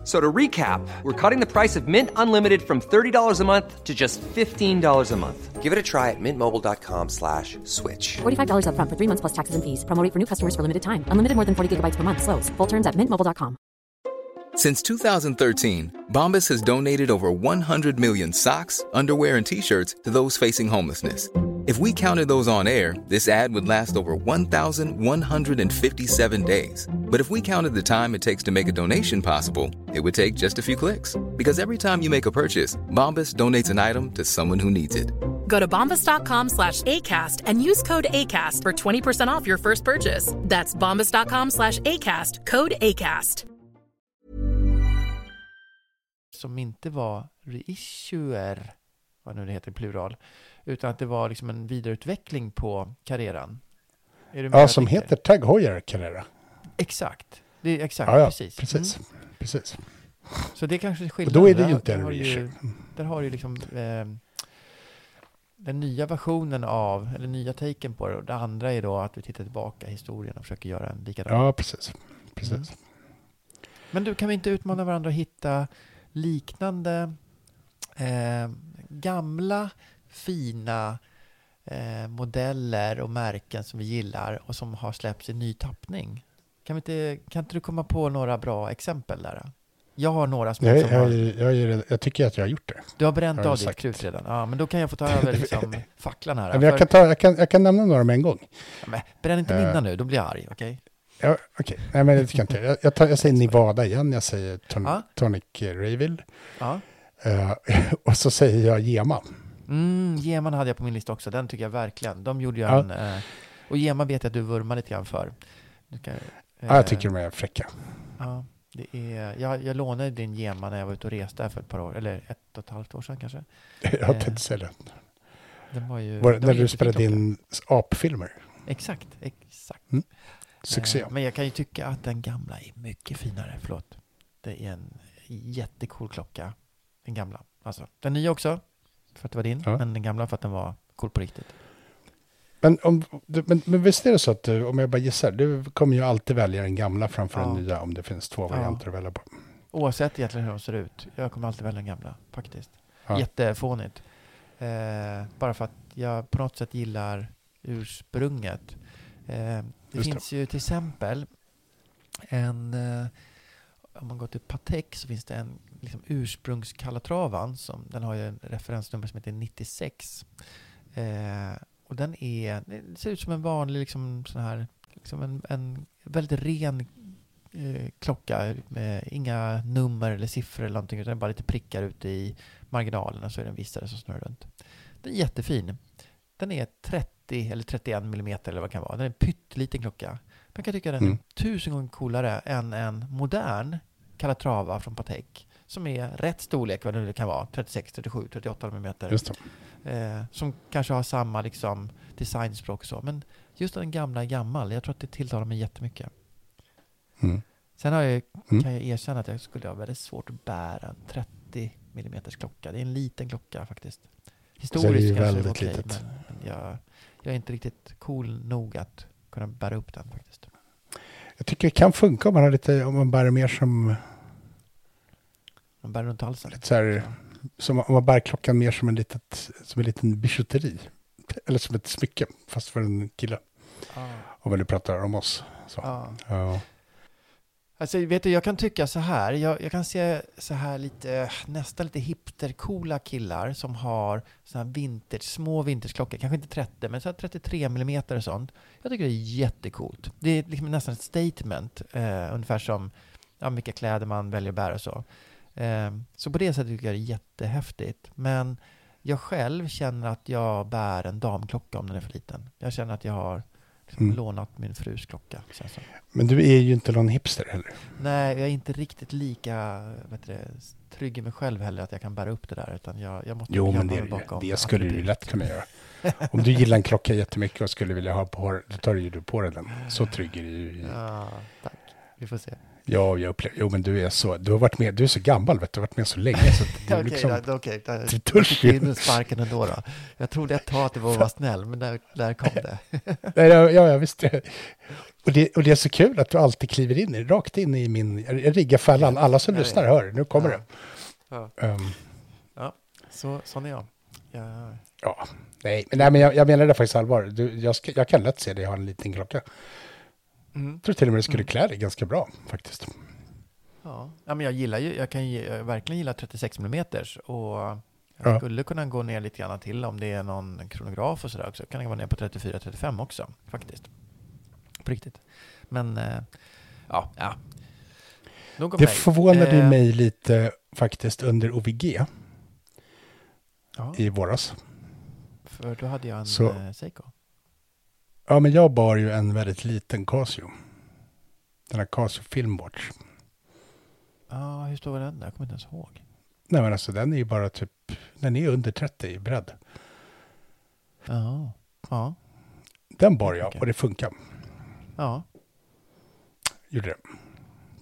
F- So to recap, we're cutting the price of Mint Unlimited from $30 a month to just $15 a month. Give it a try at mintmobile.com slash switch. $45 upfront for three months plus taxes and fees. Promo for new customers for limited time. Unlimited more than 40 gigabytes per month. Slows. Full terms at mintmobile.com. Since 2013, Bombas has donated over 100 million socks, underwear, and t shirts to those facing homelessness. If we counted those on air, this ad would last over 1,157 days. But if we counted the time it takes to make a donation possible, it would take just a few clicks. Because every time you make a purchase, Bombas donates an item to someone who needs it. Go to bombas.com slash ACAST and use code ACAST for 20% off your first purchase. That's bombas.com slash ACAST, code ACAST. som inte var reissuer, vad nu det heter plural, utan att det var liksom en vidareutveckling på Carreran. Är du med vad Ja, som heter Tag Heuer Carrera. Exakt. Det är exakt, Ja, ja, precis. precis. Mm. precis. Så det är kanske är Och skillnaden. då är det ju inte en du reissue. Där har du liksom eh, den nya versionen av, eller nya taken på det. Och det andra är då att vi tittar tillbaka i historien och försöker göra en likadan. Ja, precis. precis. Mm. Men du, kan vi inte utmana varandra och hitta liknande eh, gamla fina eh, modeller och märken som vi gillar och som har släppts i ny tappning? Kan, inte, kan inte du komma på några bra exempel där? Jag har några som, Jag, som jag, har, jag, jag, jag tycker att jag har gjort det. du har bränt har av ditt krut redan. Ja, men då kan jag få ta över liksom, [LAUGHS] facklan här. Men jag, För- kan ta, jag, kan, jag kan nämna några med en gång. Ja, men bränn inte Eh. mina nu, då blir jag arg. Okej? Ja, Okej, nej men det kan jag inte. Jag, tar, jag säger [LAUGHS] Nevada igen, jag säger ton, Ja. Tonic Rayville. Ja. Eh, [LAUGHS] och så säger jag Gema. Mm, Geman hade jag på min lista också. Den tycker jag verkligen. De gjorde ju Ja. en... Eh, och Geman vet jag att du vurmar lite grann för. Kan, Ja, jag eh, tycker de är fräcka. Ja, det är, jag, jag lånade din Gema när jag var ute och reste för ett par år, eller ett och ett halvt år sedan kanske. [LAUGHS] Jag tänkte säga det. Den var ju... Var, den när du spelade in apfilmer. Exakt, exakt. Succé. Eh, Men jag kan ju tycka att den gamla är mycket finare. Förlåt. Det är en jättecool klocka. Den gamla. Alltså, den nya också, för att det var din. Ja. Men den gamla för att den var cool på riktigt. Men, om, men, men visst är det så att du, om jag bara gissar, du kommer ju alltid välja den gamla framför den Ja. nya om det finns två varianter att välja på. Oavsett egentligen hur de ser ut. Jag kommer alltid välja den gamla, faktiskt. Ja. Jättefånigt. Eh, bara för att jag på något sätt gillar ursprunget. Eh, det Just det. finns ju till exempel en... Eh, om man går till Patek så finns det en liksom, ursprungskalatravan. Som, den har ju en referensnummer som heter 96. Eh, och den är... Det ser ut som en vanlig liksom, sån här... Liksom en, en väldigt ren eh, klocka med inga nummer eller siffror eller någonting utan bara lite prickar ute i marginalerna så är det en visare som snurrar runt. Den är jättefin. Den är 30 eller 31 millimeter eller vad det kan vara. Den är en pytteliten klocka. Jag kan tycka den är Mm. tusen gånger coolare än en modern Calatrava från Patek som är rätt storlek, vad det nu kan vara, 36, 37, 38 millimeter. Just det. Eh, som kanske har samma liksom, designspråk och så. Men just den gamla är gammal. Jag tror att det tilltalar mig jättemycket. Mm. Sen har jag, Mm. kan jag erkänna att jag skulle ha väldigt svårt att bära en 30 mm klocka. Det är en liten klocka faktiskt. Är det Historiskt ju kanske det väldigt okej, litet. men, men jag, jag är inte riktigt cool nog att kunna bära upp den faktiskt. Jag tycker det kan funka om man, har lite, om man bär mer som, Man bär runt halsen. lite så här, som om man bär klockan mer som en, litet, som en liten bijouteri. Eller som ett smycke, fast för en kille. Om vi nu pratar om oss. Så. Ja. Ja. Alltså, vet du, jag kan tycka så här. Jag, jag kan se så här lite, nästan lite hipstercoola killar som har så här vintage, små vintageklockor. Kanske inte 30, men så här 33 mm och sånt. Jag tycker det är jättecoolt. Det är liksom nästan ett statement. Eh, ungefär som ja, vilka kläder man väljer att bära och så. Eh, så på det sättet tycker jag det är jättehäftigt. Men jag själv känner att jag bär en damklocka om den är för liten. Jag känner att jag har liksom Mm. lånat min frus klocka. Men du är ju inte någon hipster heller. Nej, jag är inte riktigt lika vet du, trygg i mig själv heller att jag kan bära upp det där. Utan jag, jag måste Jo, men det, bakom det, skulle du ju lätt kunna göra. Om du gillar en klocka jättemycket och skulle vilja ha på då tar ju du på dig den. Så trygg är du ju. Ja, tack. Vi får se. Ja, jag upplever, jo men du är så, du har varit med, du är så gammal vet du, du har varit med så länge så [LAUGHS] du Okej, liksom, okej. törs fick jag ju. in sparken ändå då. Jag trodde ett tag att det var att vara snäll, men där, där kom det. [LAUGHS] Nej, ja, ja, visst. Och det, och det är så kul att du alltid kliver in, rakt in i min, jag riggar fällan, alla som Jag lyssnar hör, nu kommer Ja. det. Ja. Ehm, Så, sån är jag. jag ja, nej, men, nej, men jag, jag menar det faktiskt allvar. Du, jag, ska, jag kan lätt se dig ha en liten klocka. Mm. Jag tror till och med det skulle Mm. klä dig ganska bra faktiskt. Ja. ja, men jag gillar ju, jag kan ju jag verkligen gilla 36 mm och jag Ja. skulle kunna gå ner lite grann till om det är någon kronograf och sådär också. Kan jag gå ner på 34-35 också faktiskt. På riktigt. Men eh, ja, ja. Nog Det mig. förvånade Eh, mig lite faktiskt under OVG Ja, i våras. för då hade jag en Så- eh, Seiko. Ja, men jag bar ju en väldigt liten Casio. Den här Casio Filmwatch. Ja, hur stor var den? Jag kommer inte ens ihåg. Nej men alltså den är ju bara typ, den är under 30 i bredd. Ja, ja, Den bar jag Okej. och det funkar. ja. Gjorde det.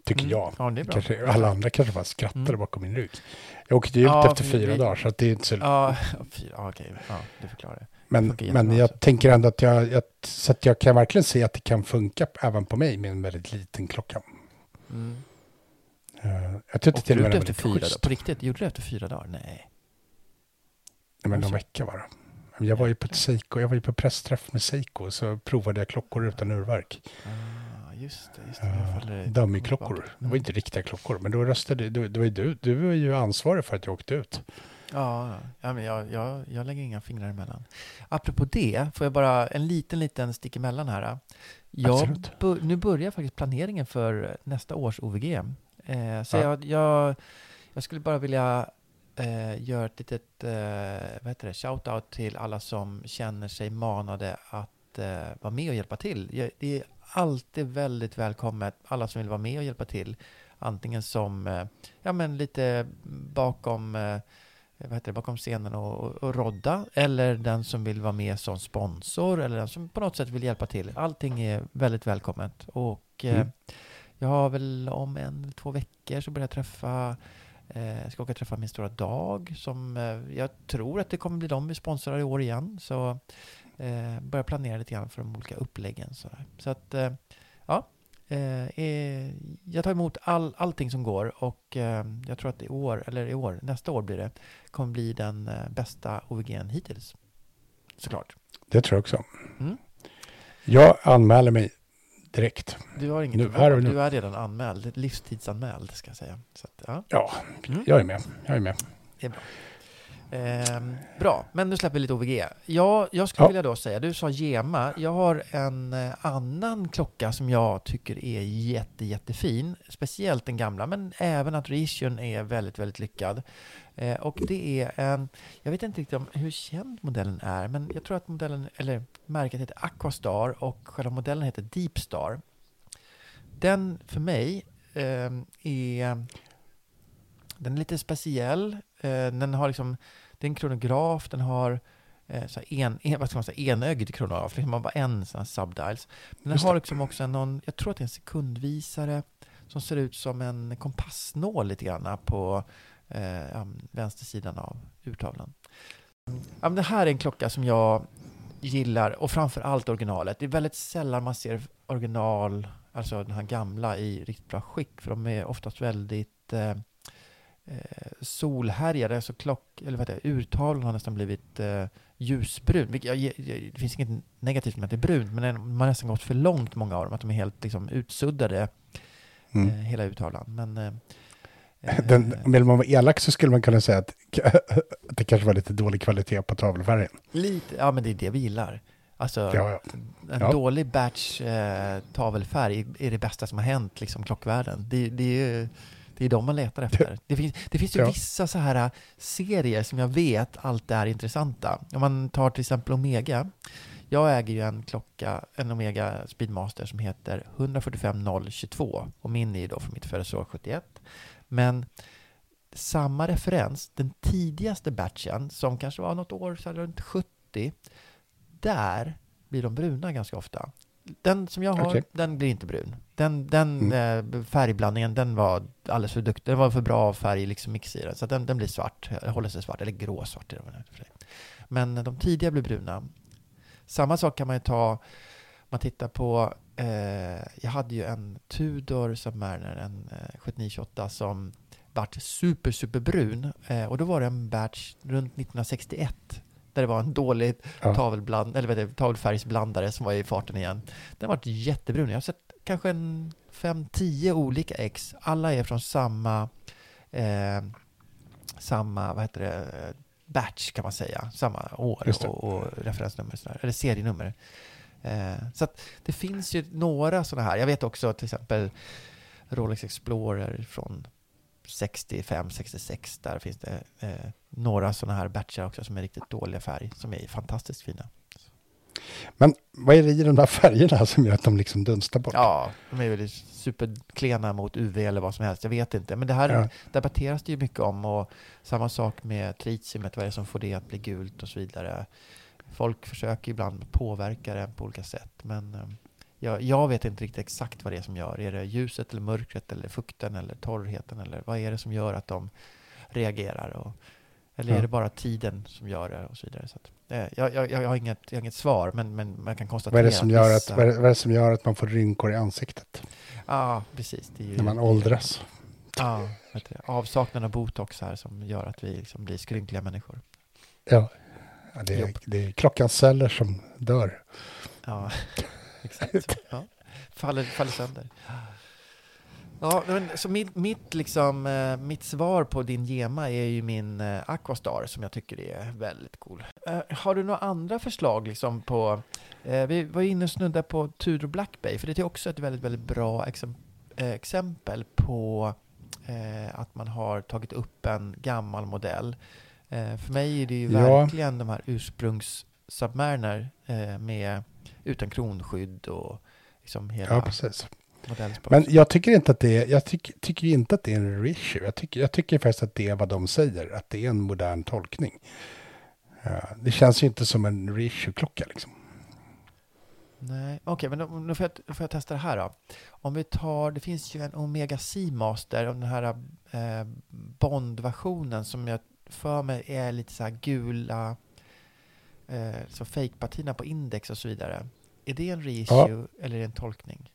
Tycker Mm. jag. Ja, det är bra. Kanske, alla andra kanske bara skrattade Mm. bakom min rygg. Jag åkte ju ut Ja, efter fyra vi- dagar så det är inte så... Ja, [LAUGHS] fyra, ja, okej. Ja, det förklarar det. Men men jag tänker ändå att jag, jag... Så att jag kan verkligen se att det kan funka även på mig med en väldigt liten klocka. Mm. Uh, jag tyckte Och till och med efter var fyra lite dagar? schysst. På riktigt? Gjorde du efter fyra dagar? Nej. Nej, men någon Alltså. vecka bara. Men Jag var ju på ett Seiko, jag var ju på pressträff med Seiko så provade jag klockor utan urverk. Ah, just det. Just det. Uh, faller- Dummyklockor. Det var inte riktiga klockor, men då röstade du, det var ju du, du var ju ansvarig för att jag åkte ut. Ja, ja men jag, jag, jag lägger inga fingrar emellan. Apropå det, får jag bara en liten, liten stick emellan här. Jag bu- nu börjar faktiskt planeringen för nästa års OVG. Eh, så Ja. jag, jag, jag skulle bara vilja eh, göra ett litet eh, vad heter det, shout-out till alla som känner sig manade att eh, vara med och hjälpa till. Det är alltid väldigt välkommet, alla som vill vara med och hjälpa till. Antingen som eh, ja, men lite bakom eh, vad heter det, bakom scenen och, och, och rodda, eller den som vill vara med som sponsor, eller den som på något sätt vill hjälpa till. Allting är väldigt välkommet. Och eh, Mm. jag har väl om en eller två veckor så börjar jag träffa eh, jag ska åka och träffa min stora dag som eh, jag tror att det kommer bli de vi sponsrar i år igen. Så eh, börjar planera lite grann för de olika uppläggen. Så, att eh, ja, eh, eh, jag tar emot all, allting som går och eh, jag tror att i år, eller i år, nästa år blir det, kommer bli den eh, bästa OVG'n hittills. Såklart. Det tror jag också. Mm. Jag anmäler mig direkt. Du har inget Nu, här och nu. du är redan anmäld, livstidsanmäld ska jag säga. Att, ja. Ja, Mm. jag är med. Jag är med. Det är bra. Ehm, bra, men nu släpper vi lite OVG. Ja, jag skulle Ja. vilja då säga, du sa Gema, jag har en eh, annan klocka som jag tycker är jätte, jättefin. Speciellt den gamla, men även att reissuen är väldigt, väldigt lyckad. Eh, och det är en, jag vet inte riktigt om hur känd modellen är, men jag tror att modellen, eller märket heter Aquastar och själva modellen heter Deepstar. Den för mig ehm, är den är lite speciell. Eh, den har liksom, det är en kronograf, den har eh, så en, en, vad ska man säga, enögd kronograf, liksom man bara en sån här subdials. Men den har liksom också någon, jag tror att det är en sekundvisare som ser ut som en kompassnål lite grann på eh, vänstersidan av urtavlan. Ja, men det här är en klocka som jag gillar och framför allt originalet. Det är väldigt sällan man ser original, alltså den här gamla i riktigt bra skick för de är oftast väldigt eh, eh, solhärjade, så klock, eller vad heter det, urtavlan har nästan blivit eh, ljusbrun. Vilket, jag, jag, det finns inget negativt med att det är brunt, men man har nästan gått för långt, många av dem, att de är helt liksom, utsuddade, Mm. eh, hela urtavlan. Men, eh, [LAUGHS] eh, Den, vill man vara elak så skulle man kunna säga att, [LAUGHS] att det kanske var lite dålig kvalitet på tavelfärgen. lite, ja men det är det vi gillar. Alltså, Ja, ja. en Ja. dålig batch eh, tavelfärg är det bästa som har hänt liksom, klockvärlden. Det, det är ju det är de man letar efter. Det finns, det finns ju Ja. vissa så här eh, serier som jag vet alltid är intressanta. Om man tar till exempel Omega. Jag äger ju en klocka, en Omega Speedmaster som heter 145022 och min är ju då från mitt födelseår 71. Men samma referens, den tidigaste batchen som kanske var något år så runt 70, där blir de bruna ganska ofta. Den som jag har, Okej. den blir inte brun. Den, den Mm. eh, färgblandningen, den var alldeles för duktig. Den var för bra färg liksom mix i den. Så den, den blir svart, håller sig svart, eller gråsvart. Men de tidiga blir bruna. Samma sak kan man ju ta, man tittar på, eh, jag hade ju en Tudor Submariner, en eh, 7928 som vart super, super brun. Eh, och då var det en batch runt 1961 där det var en dålig Ja. tavelbland, eller heter det, tavelfärgsblandare som var i farten igen. Den var jättebrun. Jag har sett kanske en 5-10 olika ex. Alla är från samma, eh, samma vad heter det, batch kan man säga. Samma år och, och referensnummer, sådär, eller serienummer. Eh, så att det finns ju några sådana här. Jag vet också till exempel Rolex Explorer från 65, 66. Där finns det eh, några sådana här batchar också som är riktigt dåliga färg, som är fantastiskt fina. Men vad är det i de där färgerna [LAUGHS] som gör att de liksom dunstar bort? Ja, de är väl superklena mot UV eller vad som helst. Jag vet inte. Men det här Ja. debatteras det ju mycket om. Och samma sak med tritiumet. Vad är det som får det att bli gult och så vidare. Folk försöker ibland påverka det på olika sätt. Men eh, jag, jag vet inte riktigt exakt vad det är som gör. Är det ljuset eller mörkret eller fukten eller torrheten? Eller vad är det som gör att de reagerar? Och, eller är Ja. det bara tiden som gör det och så vidare. Så att, eh, jag, jag, jag, har inget, jag har inget svar, men, men man kan konstatera Vad är, det som gör att, vad, är det, är som gör att man får rynkor i ansiktet Ja, precis. Det är ju, när man åldras? Ja, vet du, det. avsaknad av botox här som gör att vi liksom blir skrynkliga människor. Ja, ja det, är, det är klockans celler som dör. Ja, [LAUGHS] exakt. Ja. Faller, faller sönder. Ja, men, så mitt, mitt, liksom, eh, mitt svar på din gema är ju min eh, Aquastar som jag tycker är väldigt cool. Eh, har du några andra förslag liksom på... Vi var inne och snudda på Tudor Black Bay, för det är också ett väldigt, väldigt bra exemp exempel på att man har tagit upp en gammal modell. för mig är det ju Ja. verkligen de här ursprungs-Submariner med utan kronskydd och liksom hela Ja, precis. Men jag tycker inte att det är, jag tycker, tycker inte att det är en reissue. Jag tycker, jag tycker faktiskt att det är vad de säger, att det är en modern tolkning. Ja, det känns ju inte som en reissue-klocka liksom. Nej, okej, men då, då får, jag, får jag testa det här då. Om vi tar, det finns ju en Omega Seamaster, och den här eh, Bond-versionen som jag för mig är lite så här gula, eh, så fake-partierna på index och så vidare. Är det en reissue eller är det en tolkning?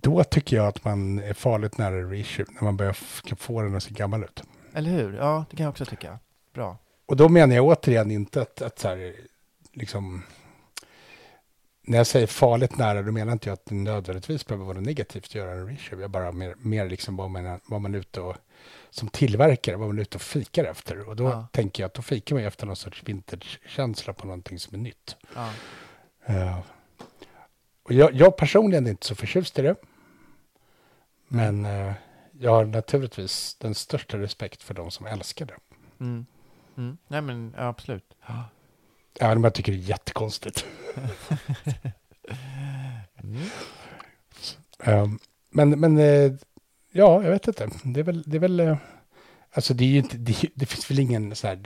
Då tycker jag att man är farligt nära reissue, när man börjar få den att se gammal ut. Eller hur? Ja, det kan jag också tycka. Bra. Och då menar jag återigen inte att, att så här, liksom, när jag säger farligt nära, då menar inte jag att det nödvändigtvis behöver vara negativt att göra en reissue. Jag bara mer, mer liksom vad man, vad man är ute och, som tillverkare, vad man är ute och fikar efter. Och då Ja. tänker jag att då fikar man efter någon sorts vintage-känsla på någonting som är nytt. Ja. Eh, och jag, jag personligen är inte så förtjust i det. Men eh, jag har naturligtvis den största respekt för de som älskar det. Mm. Mm. Nej, men ja, absolut. Även om jag tycker det är jättekonstigt. [LAUGHS] Mm. Um, men men eh, ja, jag vet inte. Det är väl, det är väl eh, alltså det är ju inte, det, det finns väl ingen så här,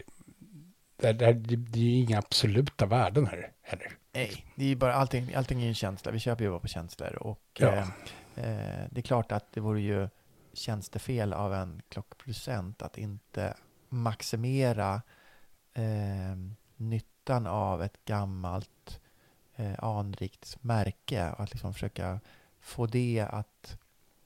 det, det, det, det är ju inga absoluta värden här heller. Nej, det är ju bara allting, allting är en känsla. Vi köper ju bara på känslor. Och Ja. eh, eh, det är klart att det vore ju tjänstefel av en klockproducent att inte maximera eh, nyttan av ett gammalt eh, anrikt märke och att liksom försöka få det att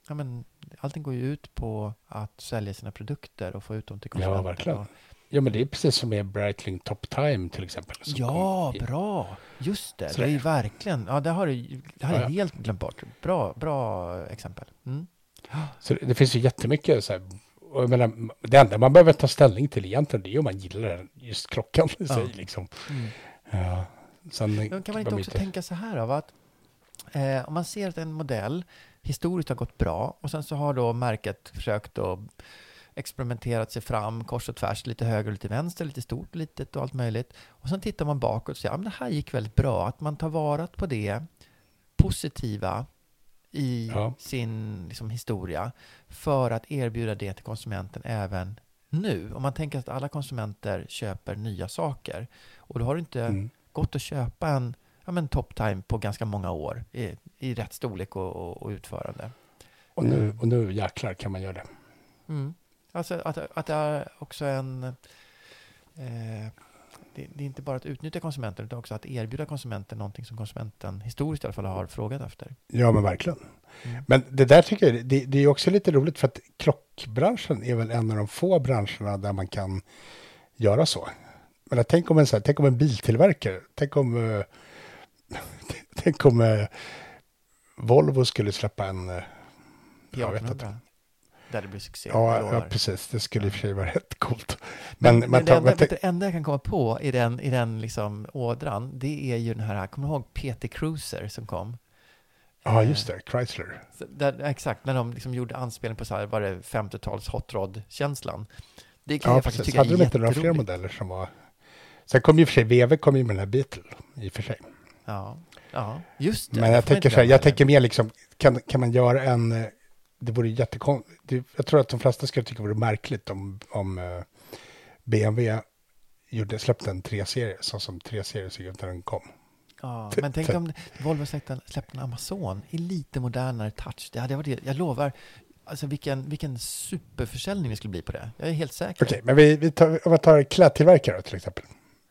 ja, men, allting går ju ut på att sälja sina produkter och få ut dem till Ja, konsumenten. verkligen. Och- Ja, men det är precis som med Breitling Top Time till exempel. Ja, bra! Just det, Så det är ju verkligen... Ja, det har du det Ja, jag ja. helt glömt bort. Bra, bra exempel. Mm. Så det, det finns ju jättemycket så här, och jag menar, det enda man behöver ta ställning till egentligen det är om man gillar den, just klockan i sig liksom. Mm. Ja, sen Men kan man inte också tänka så här av att eh, om man ser att en modell historiskt har gått bra och sen så har då märket försökt att experimenterat sig fram kors och tvärs, lite höger och lite vänster, lite stort, litet och allt möjligt. Och sen tittar man bakåt och säger att det här gick väldigt bra, att man tar vara på det positiva i Ja. sin liksom, historia för att erbjuda det till konsumenten även nu. Om man tänker att alla konsumenter köper nya saker och då har du inte Mm. gått att köpa en ja, men top time på ganska många år i, i rätt storlek och, och, och utförande. Och nu, och nu jäklar kan man göra det. Mm. Alltså att, att det är också en... Eh, det, det är inte bara att utnyttja konsumenten utan också att erbjuda konsumenten någonting som konsumenten historiskt i alla fall har frågat efter. Ja, men verkligen. Mm. Men det där tycker jag, det, det är också lite roligt för att klockbranschen är väl en av de få branscherna där man kan göra så. Men jag tänk om en, så här, tänk om en biltillverkare, tänk om, eh, [LAUGHS] tänk om eh, Volvo skulle släppa en, eh, jag vet inte. P1800, Där det blir succé. Ja, jag ja, precis. Det skulle i och för sig vara rätt coolt. Men, Men, men, det, enda, men du, enda jag kan komma på i den, i den liksom ådran, det är ju den här, kommer du ihåg PT Cruiser som kom? ja, Eh, just det, Chrysler. Där, exakt, när de liksom gjorde anspelning på så här, var det 50-tals hot rod-känslan. Det kan Ja, jag faktiskt precis. tycka Hade är de inte några fler modeller som var... Sen kom ju för sig, VW kom ju med den här Beetle, i och för sig. Ja, ja, just det. Men det jag man tänker så här, jag tänker mer liksom, kan, kan man göra en... eh, Det vore jättekonstigt. Jag tror att de flesta skulle tycka det vore märkligt om, om eh, BMW gjorde, släppte en 3-serie, så som 3-serie såg ut när den kom. Ja, men tänk om Volvo släppte, släppte en Amazon i lite modernare touch. Det hade varit, jag lovar, alltså vilken, vilken superförsäljning det skulle bli på det. Jag är helt säker. Okej, men vi, vi tar, om tar klädtillverkare till exempel.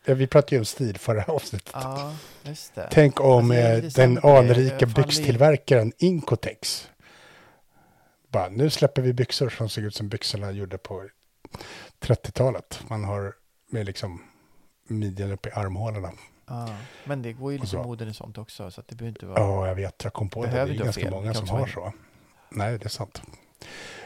Vi pratade ju om stil förra [LAUGHS] avsnittet. Ja. Tänk om Alltså, eh, den det. anrika byxtillverkaren Incotex. Bara, nu släpper vi byxor som ser ut som byxorna gjorde på 30-talet. Man har med liksom midjan upp i armhålorna. Ja, men det går ju lite moden i sånt också, så det behöver inte vara... Ja, jag vet, jag kom på det. Det är ganska fel. många som har så. Nej, det är sant.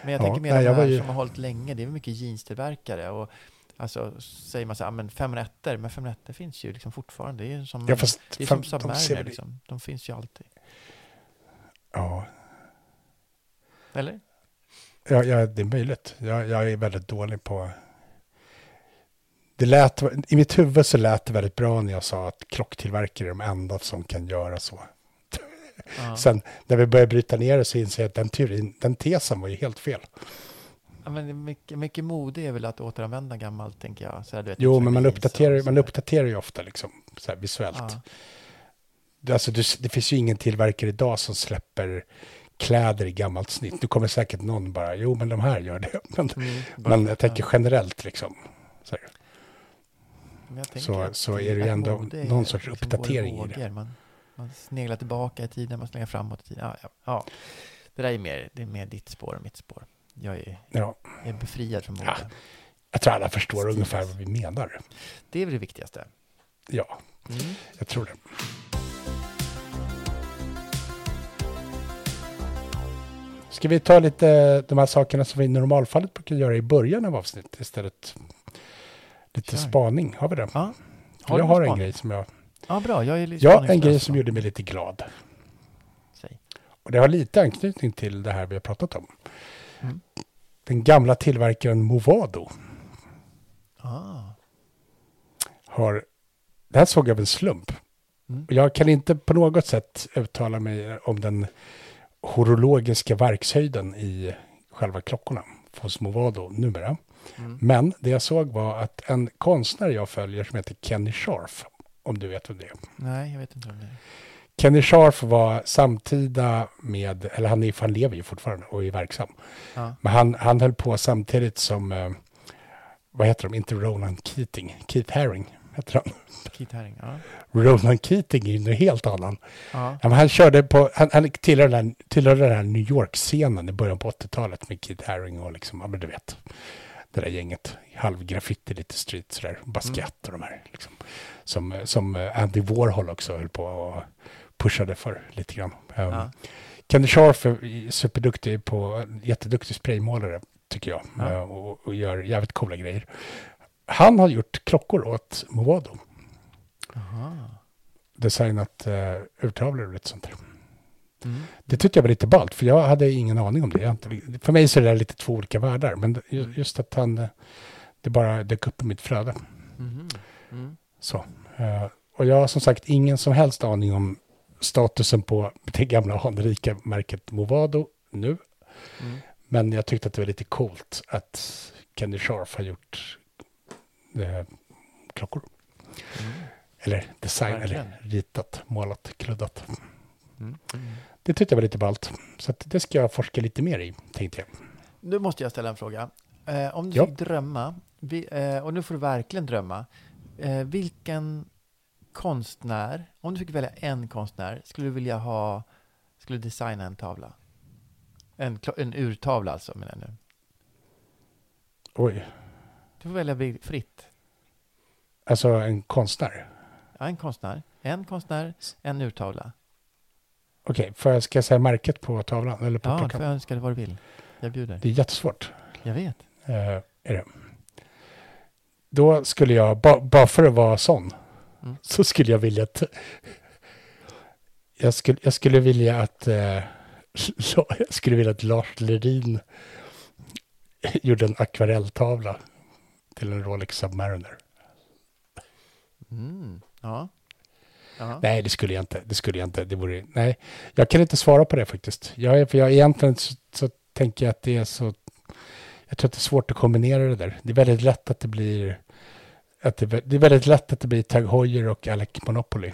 Men jag Ja, tänker mer nej, de här ju- som har hållit länge, det är mycket jeanstillverkare. Och alltså säger man så här, "Ah, men 501 men 501 finns ju liksom fortfarande. Det är ju som, Ja, fast det är fem- som de Submariner väl- liksom. De finns ju alltid. Ja, Eller? ja, ja, det är möjligt. Jag, jag är väldigt dålig på... Det lät, I mitt huvud så lät det väldigt bra när jag sa att klocktillverkare är de enda som kan göra så. Ja. [LAUGHS] Sen när vi började bryta ner det så inser jag att den, teorin, den tesen var ju helt fel. Ja, men mycket, mycket mode är väl att återanvända gammalt, tänker jag. Så här, vet, Jo, som men man uppdaterar, man uppdaterar ju ofta liksom, så här visuellt. Ja. Alltså, det, det finns ju ingen tillverkare idag som släpper kläder i gammalt snitt. Nu kommer säkert någon bara, jo men de här gör det. [LAUGHS] Men, Mm, bara men jag tänker generellt liksom. Så, så- så är det ju ändå är någon sorts går uppdatering i det. Man, man sneglar tillbaka i tiden, man sneglar framåt i tiden. Ja, ja, ja. Det där är mer, det är mer ditt spår och mitt spår. Jag är, ja, jag är befriad från mode. Ja. jag tror alla förstår Stiligt. ungefär vad vi menar. Det är väl det viktigaste. Ja, Mm. jag tror det. Ska vi ta lite de här sakerna som vi i normalfallet brukar göra i början av avsnittet istället? Lite Kör. spaning, har vi det? Ja. jag du har någon en spaning? grej som jag... Ja, bra. Jag är lite Ja, en grej som gjorde mig lite glad. Säg. Och det har lite anknytning till det här vi har pratat om. Mm. Den gamla tillverkaren Movado Ah. har... Det här såg jag av en slump. Mm. Jag kan inte på något sätt uttala mig om den horologiska verkshöjden i själva klockorna hos Movado numera. Mm. Men det jag såg var att en konstnär jag följer som heter Kenny Scharf, om du vet vem det är. Nej, jag vet inte om det är. Kenny Scharf var samtida med, eller han, är, han lever ju fortfarande och är verksam. Ja. Men han, han höll på samtidigt som, eh, vad heter de, inte Ronan Keating, Keith Haring heter han. Keith Haring. Ja. Ronan Keating är ju en helt annan. Ja. Han körde på, han, han tillhörde, den, tillhörde den här New York-scenen i början på 80-talet med Keith Haring och liksom, ja men du vet, det där gänget, halvgraffiti, lite street sådär, Basquiat och de här liksom. Som, som Andy Warhol också höll på och pushade för lite grann. Um, Ja. Kenny Scharf är superduktig på, jätteduktig spraymålare tycker jag. Ja. eh, Och, och gör jävligt coola grejer. Han har gjort klockor åt Movado. Aha. Designat uh, urtavlor och lite sånt där. Mm. Det tyckte jag var lite ballt, för jag hade ingen aning om det. Inte, för mig så är det lite två olika världar, men ju- just att han, eh, det bara dök upp i mitt flöde. Mhm. Mm. Så. eh, Och jag har som sagt ingen som helst aning om statusen på det gamla [LAUGHS] anrika märket Movado nu. Mm. Men jag tyckte att det var lite coolt att Kenny Scharf har gjort eh, klockor. Mm. Eller design, Verkligen. eller ritat, målat, kluddat. Mm. Mm. Det tyckte jag var lite ballt. Så det ska jag forska lite mer i, tänkte jag. Nu måste jag ställa en fråga. Eh, om du Ja. fick drömma, vi, eh, och nu får du verkligen drömma. Eh, vilken konstnär, om du fick välja en konstnär, skulle du vilja ha, skulle du designa en tavla? En, en urtavla alltså, menar jag nu. Oj, Du får välja fritt. alltså en konstnär. Ja, en konstnär, en konstnär, en urtavla. Okej, får jag, ska säga märket på tavlan? Eller på Ja, du klockan? får önska dig vad du vill. Jag bjuder. Det är jättesvårt. Jag vet. Eh, är det. Då skulle jag, ba- bara för att vara sån, Mm. så skulle jag vilja att... Jag skulle, jag skulle vilja att... Eh, [LAUGHS] jag skulle vilja att Lars Lerin gjorde en akvarelltavla till en Rolex Submariner. Mm. Ja. ja. Nej, det skulle jag inte. Det skulle jag inte. Det vore, nej, jag kan inte svara på det faktiskt. Jag, för jag, egentligen så, så tänker jag att det är så... Jag tror att det är svårt att kombinera det där. Det är väldigt lätt att det blir... Att det, det är väldigt lätt att det blir Tag Heuer och Alec Monopoly.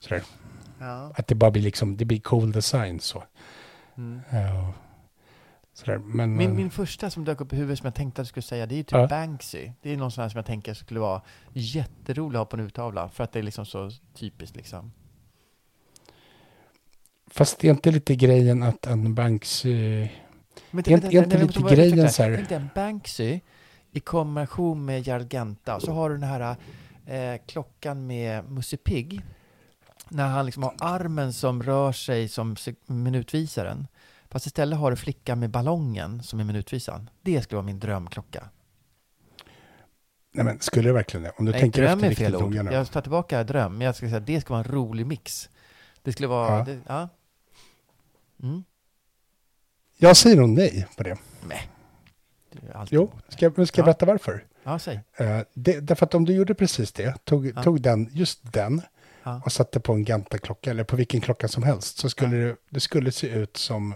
Sådär. ja. Att det bara blir liksom, det blir cool design så. Mm. Ja, sådär. Men, Min, eh, min första som dök upp i huvudet som jag tänkte att du skulle säga, det är ju typ Ja. Banksy. Det är någon sån här som jag tänker skulle vara jätterolig att ha på en urtavla, för att det är liksom så typiskt liksom. Fast det är inte lite grejen att en Banksy... Men Är inte- är inte nej, lite men grejen så här- Tänk dig en Banksy i kombination med Jarganta, så har du den här eh, klockan med Musse Pigg, när han liksom har armen som rör sig som minutvisaren. Fast istället har du flickan med ballongen som är minutvisan. Det skulle vara min drömklocka. Nej men skulle det verkligen det? Om du Nej, tänker dröm efter är fel ord. nu. Jag tar tillbaka dröm, men jag ska säga att det ska vara en rolig mix. Det skulle vara... Ja. Det, ja. Mm. Jag säger nog nej på det. Nej. Det Jo, ska, ska jag Ja. berätta varför? Ja, säg. Eh, det, därför att om du gjorde precis det, tog, Ja. tog den, just den och satte på en Ganta-klocka eller på vilken klocka som helst så skulle det, det skulle se ut som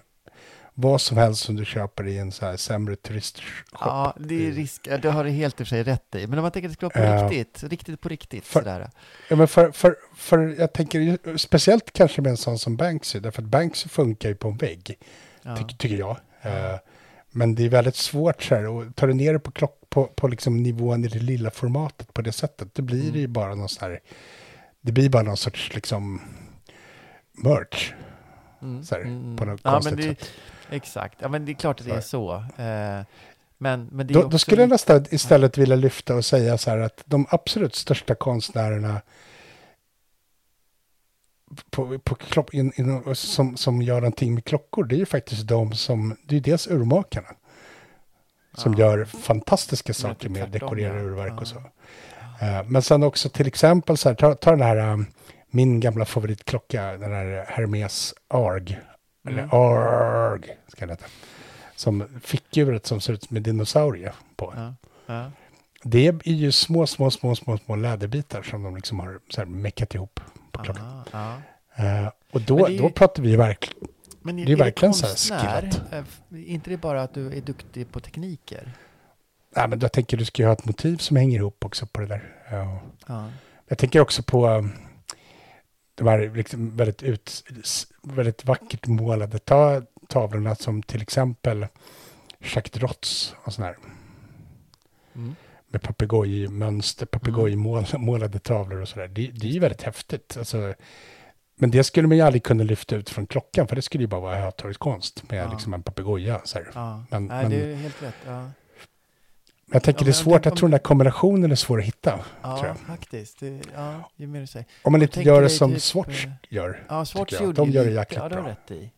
vad som helst som du köper i en så här sämre turistshop. Ja, det är risk. Det har du helt i och för sig rätt i. Men om man tänker att det ska vara på Ja. riktigt, riktigt på riktigt För- sådär. Ja, men för, för, för jag tänker speciellt kanske med en sån som Banksy, därför att Banksy funkar ju på en vägg, Ja. tycker, tycker jag. Eh, men det är väldigt svårt så här, och tar du ner det på, klock, på, på liksom nivån i det lilla formatet på det sättet, då blir det ju bara någon sån här, det blir bara någon sorts liksom merch. Mm, så här, mm, på något ja, konstigt det, sätt. Exakt. Ja, men det är klart att det är så. Eh, men, men Då, då skulle jag nästan istället vilja lyfta och säga så här att de absolut största konstnärerna på, på in, in, som, som gör någonting med klockor, det är ju faktiskt de som, det är ju dels urmakarna. Som Ja. gör fantastiska saker med tvärtom, dekorera ja. urverk Ja. och så. Eh, men sen också till exempel så här, ta, ta den här, um, min gamla favoritklocka, den här Hermes ARG. Eller Mm. ARG, ska den heta. Som fickdjuret som ser ut som en dinosaurie på. Ja, ja. Det är ju små, små, små, små, små läderbitar som de liksom har så här meckat ihop på klockan. Ja. Eh, och då, är ju- då pratar vi verkligen... Men Det är verkligen så här konstnär, skillat. eh, f- inte det bara att du är duktig på tekniker? Nej, men jag tänker du ska ju ha ett motiv som hänger ihop också på det där. Ja. Jag tänker också på här liksom väldigt, ut, väldigt vackert målade ta, tavlorna som till exempel Jacques Drotz och sådana här. Mm. Med papegojmönster, papegojmålade tavlor och sådär. Det, det är ju väldigt häftigt. Alltså, men det skulle man ju aldrig kunna lyfta ut från klockan, för det skulle ju bara vara hötorgskonst med Ja. liksom en papegoja. Ja. Men- Nej, men- det är helt rätt. Ja, Jag tänker Ja, det är svårt, jag tror den här kombinationen är svår att hitta. ja faktiskt. Det, ja, ju mer du säger. Om man inte gör det som typ, Swatch eh, gör. Ja, Swatch gjorde De gör det jäkligt ja, det har bra. rätt i.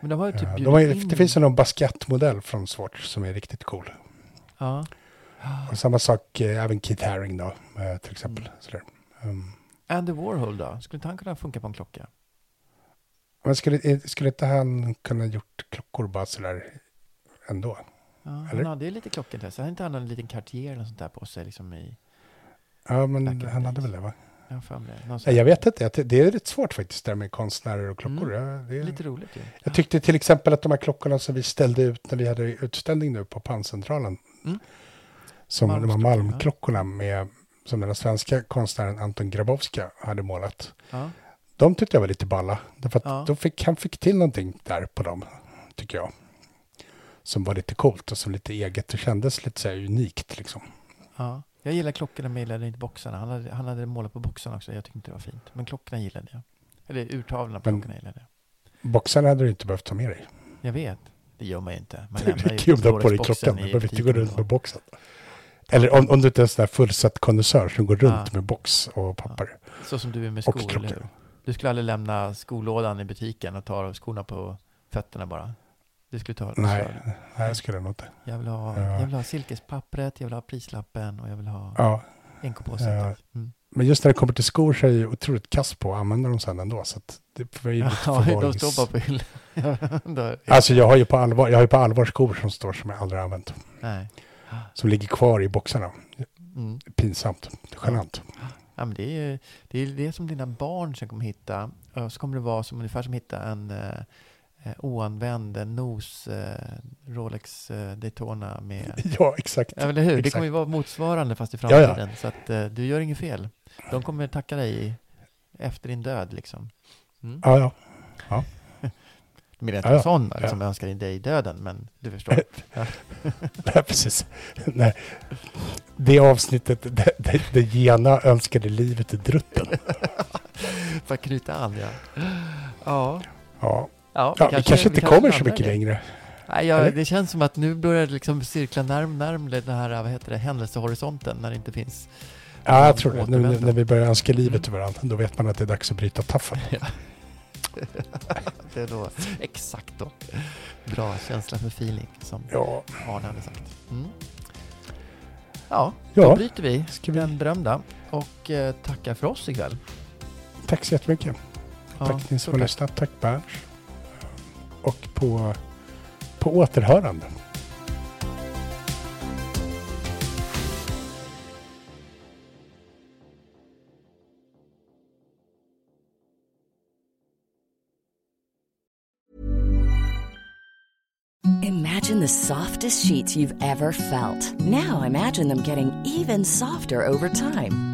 Men de har ju typ Ja, de har in... det finns ju någon baskettmodell från Swatch som är riktigt cool. Ja. Och samma sak eh, även Keith Haring då, eh, till exempel. Mm. Sådär. Um, Andy Warhol då? Skulle inte han kunna funka på en klocka? men skulle, skulle inte han kunna gjort klockor bara sådär ändå? Ja, han Eller? hade ju lite klockintresse. Hade inte han en liten Cartier eller sånt där på sig liksom i... Ja, men han hade days. väl det va? Jag det. Jag vet inte, det är rätt svårt faktiskt där med konstnärer och klockor. Mm. Ja, det är, Lite roligt ju. jag tyckte till exempel att de här klockorna som vi ställde ut när vi hade utställning nu på Panncentralen. Mm. Som de här ja. malmklockorna med, som den svenska konstnären Anton Grabowska hade målat. Ja. De tyckte jag var lite balla. Därför att Ja. fick, han fick till någonting där på dem, tycker jag. Som var lite coolt och som lite eget och kändes lite så här unikt liksom. ja. Jag gillar klockorna men gillade inte boxarna. Han hade, han hade målat på boxarna också. Jag tyckte inte det var fint. Men klockorna gillade jag. Eller urtavlorna på Men- klockorna gillade jag. Boxarna hade du inte behövt ta med dig. Jag vet. Det gör man ju inte. Man [LAUGHS] Det lämnar ju har på dig klockan. Du behöver inte gå runt med boxen. Eller om, om du inte är en sån där fullsatt konnässör som går runt Ja. med box och papper. Så som du är med skor, eller hur? Du skulle aldrig lämna skolådan i butiken och ta skorna på fötterna bara? Ta Nej, nej, det skulle jag nog inte. jag, vill ha, Ja. jag vill ha silkespappret, jag vill ha prislappen och jag vill ha Ja, NK-påsen. Ja. Mm. men just när det kommer till skor så är jag otroligt kass på att använda dem sen ändå. Så det får ju lite [LAUGHS] Ja, de står bara på hyllan. [LAUGHS] Alltså jag har ju på allvar, jag har ju på allvar skor som står som jag aldrig har använt. Nej. Som ligger kvar i boxarna. Mm. Pinsamt, genant. Ja, men det, är, ju- det är det som dina barn sen kommer hitta. Så kommer det vara som ungefär som hitta en eh, oanvänd eh, nos eh, Rolex eh, Daytona med... [LAUGHS] Ja, exakt. Ja, eller hur? Det Exakt. kommer ju vara motsvarande fast i Ja, ja. framtiden. Så att eh, du gör inget fel. De kommer tacka dig efter din död liksom. Mm. Ja, ja. De menar inte Ja, ja. sådana Ja. som önskar dig döden, men du förstår. Ja. [LAUGHS] Nej, precis. Nej. Det avsnittet där, där, där Gena önskade livet till drutten. [LAUGHS] För att knyta an, ja. Ja, Ja, ja, ja vi kanske inte kommer så mycket det. längre. Nej, ja, det känns som att nu börjar det liksom cirkla närm närmare den här vad heter det, händelsehorisonten när det inte finns... Ja, jag tror det. Nu när vi börjar önska livet Mm. till varandra, då vet man att det är dags att bryta taffen. [LAUGHS] [LAUGHS] det är då exakt då. Bra känsla för feeling som Ja, Arne hade sagt. Mm. Ja, Ja. då bryter vi vi- den berömda och eh, tackar för oss ikväll. tack så jättemycket. Ja, tack ni som har lyssnat. Tack Berns. Och på, på återhörande. Imagine the softest sheets you've ever felt. Now imagine them getting even softer over time.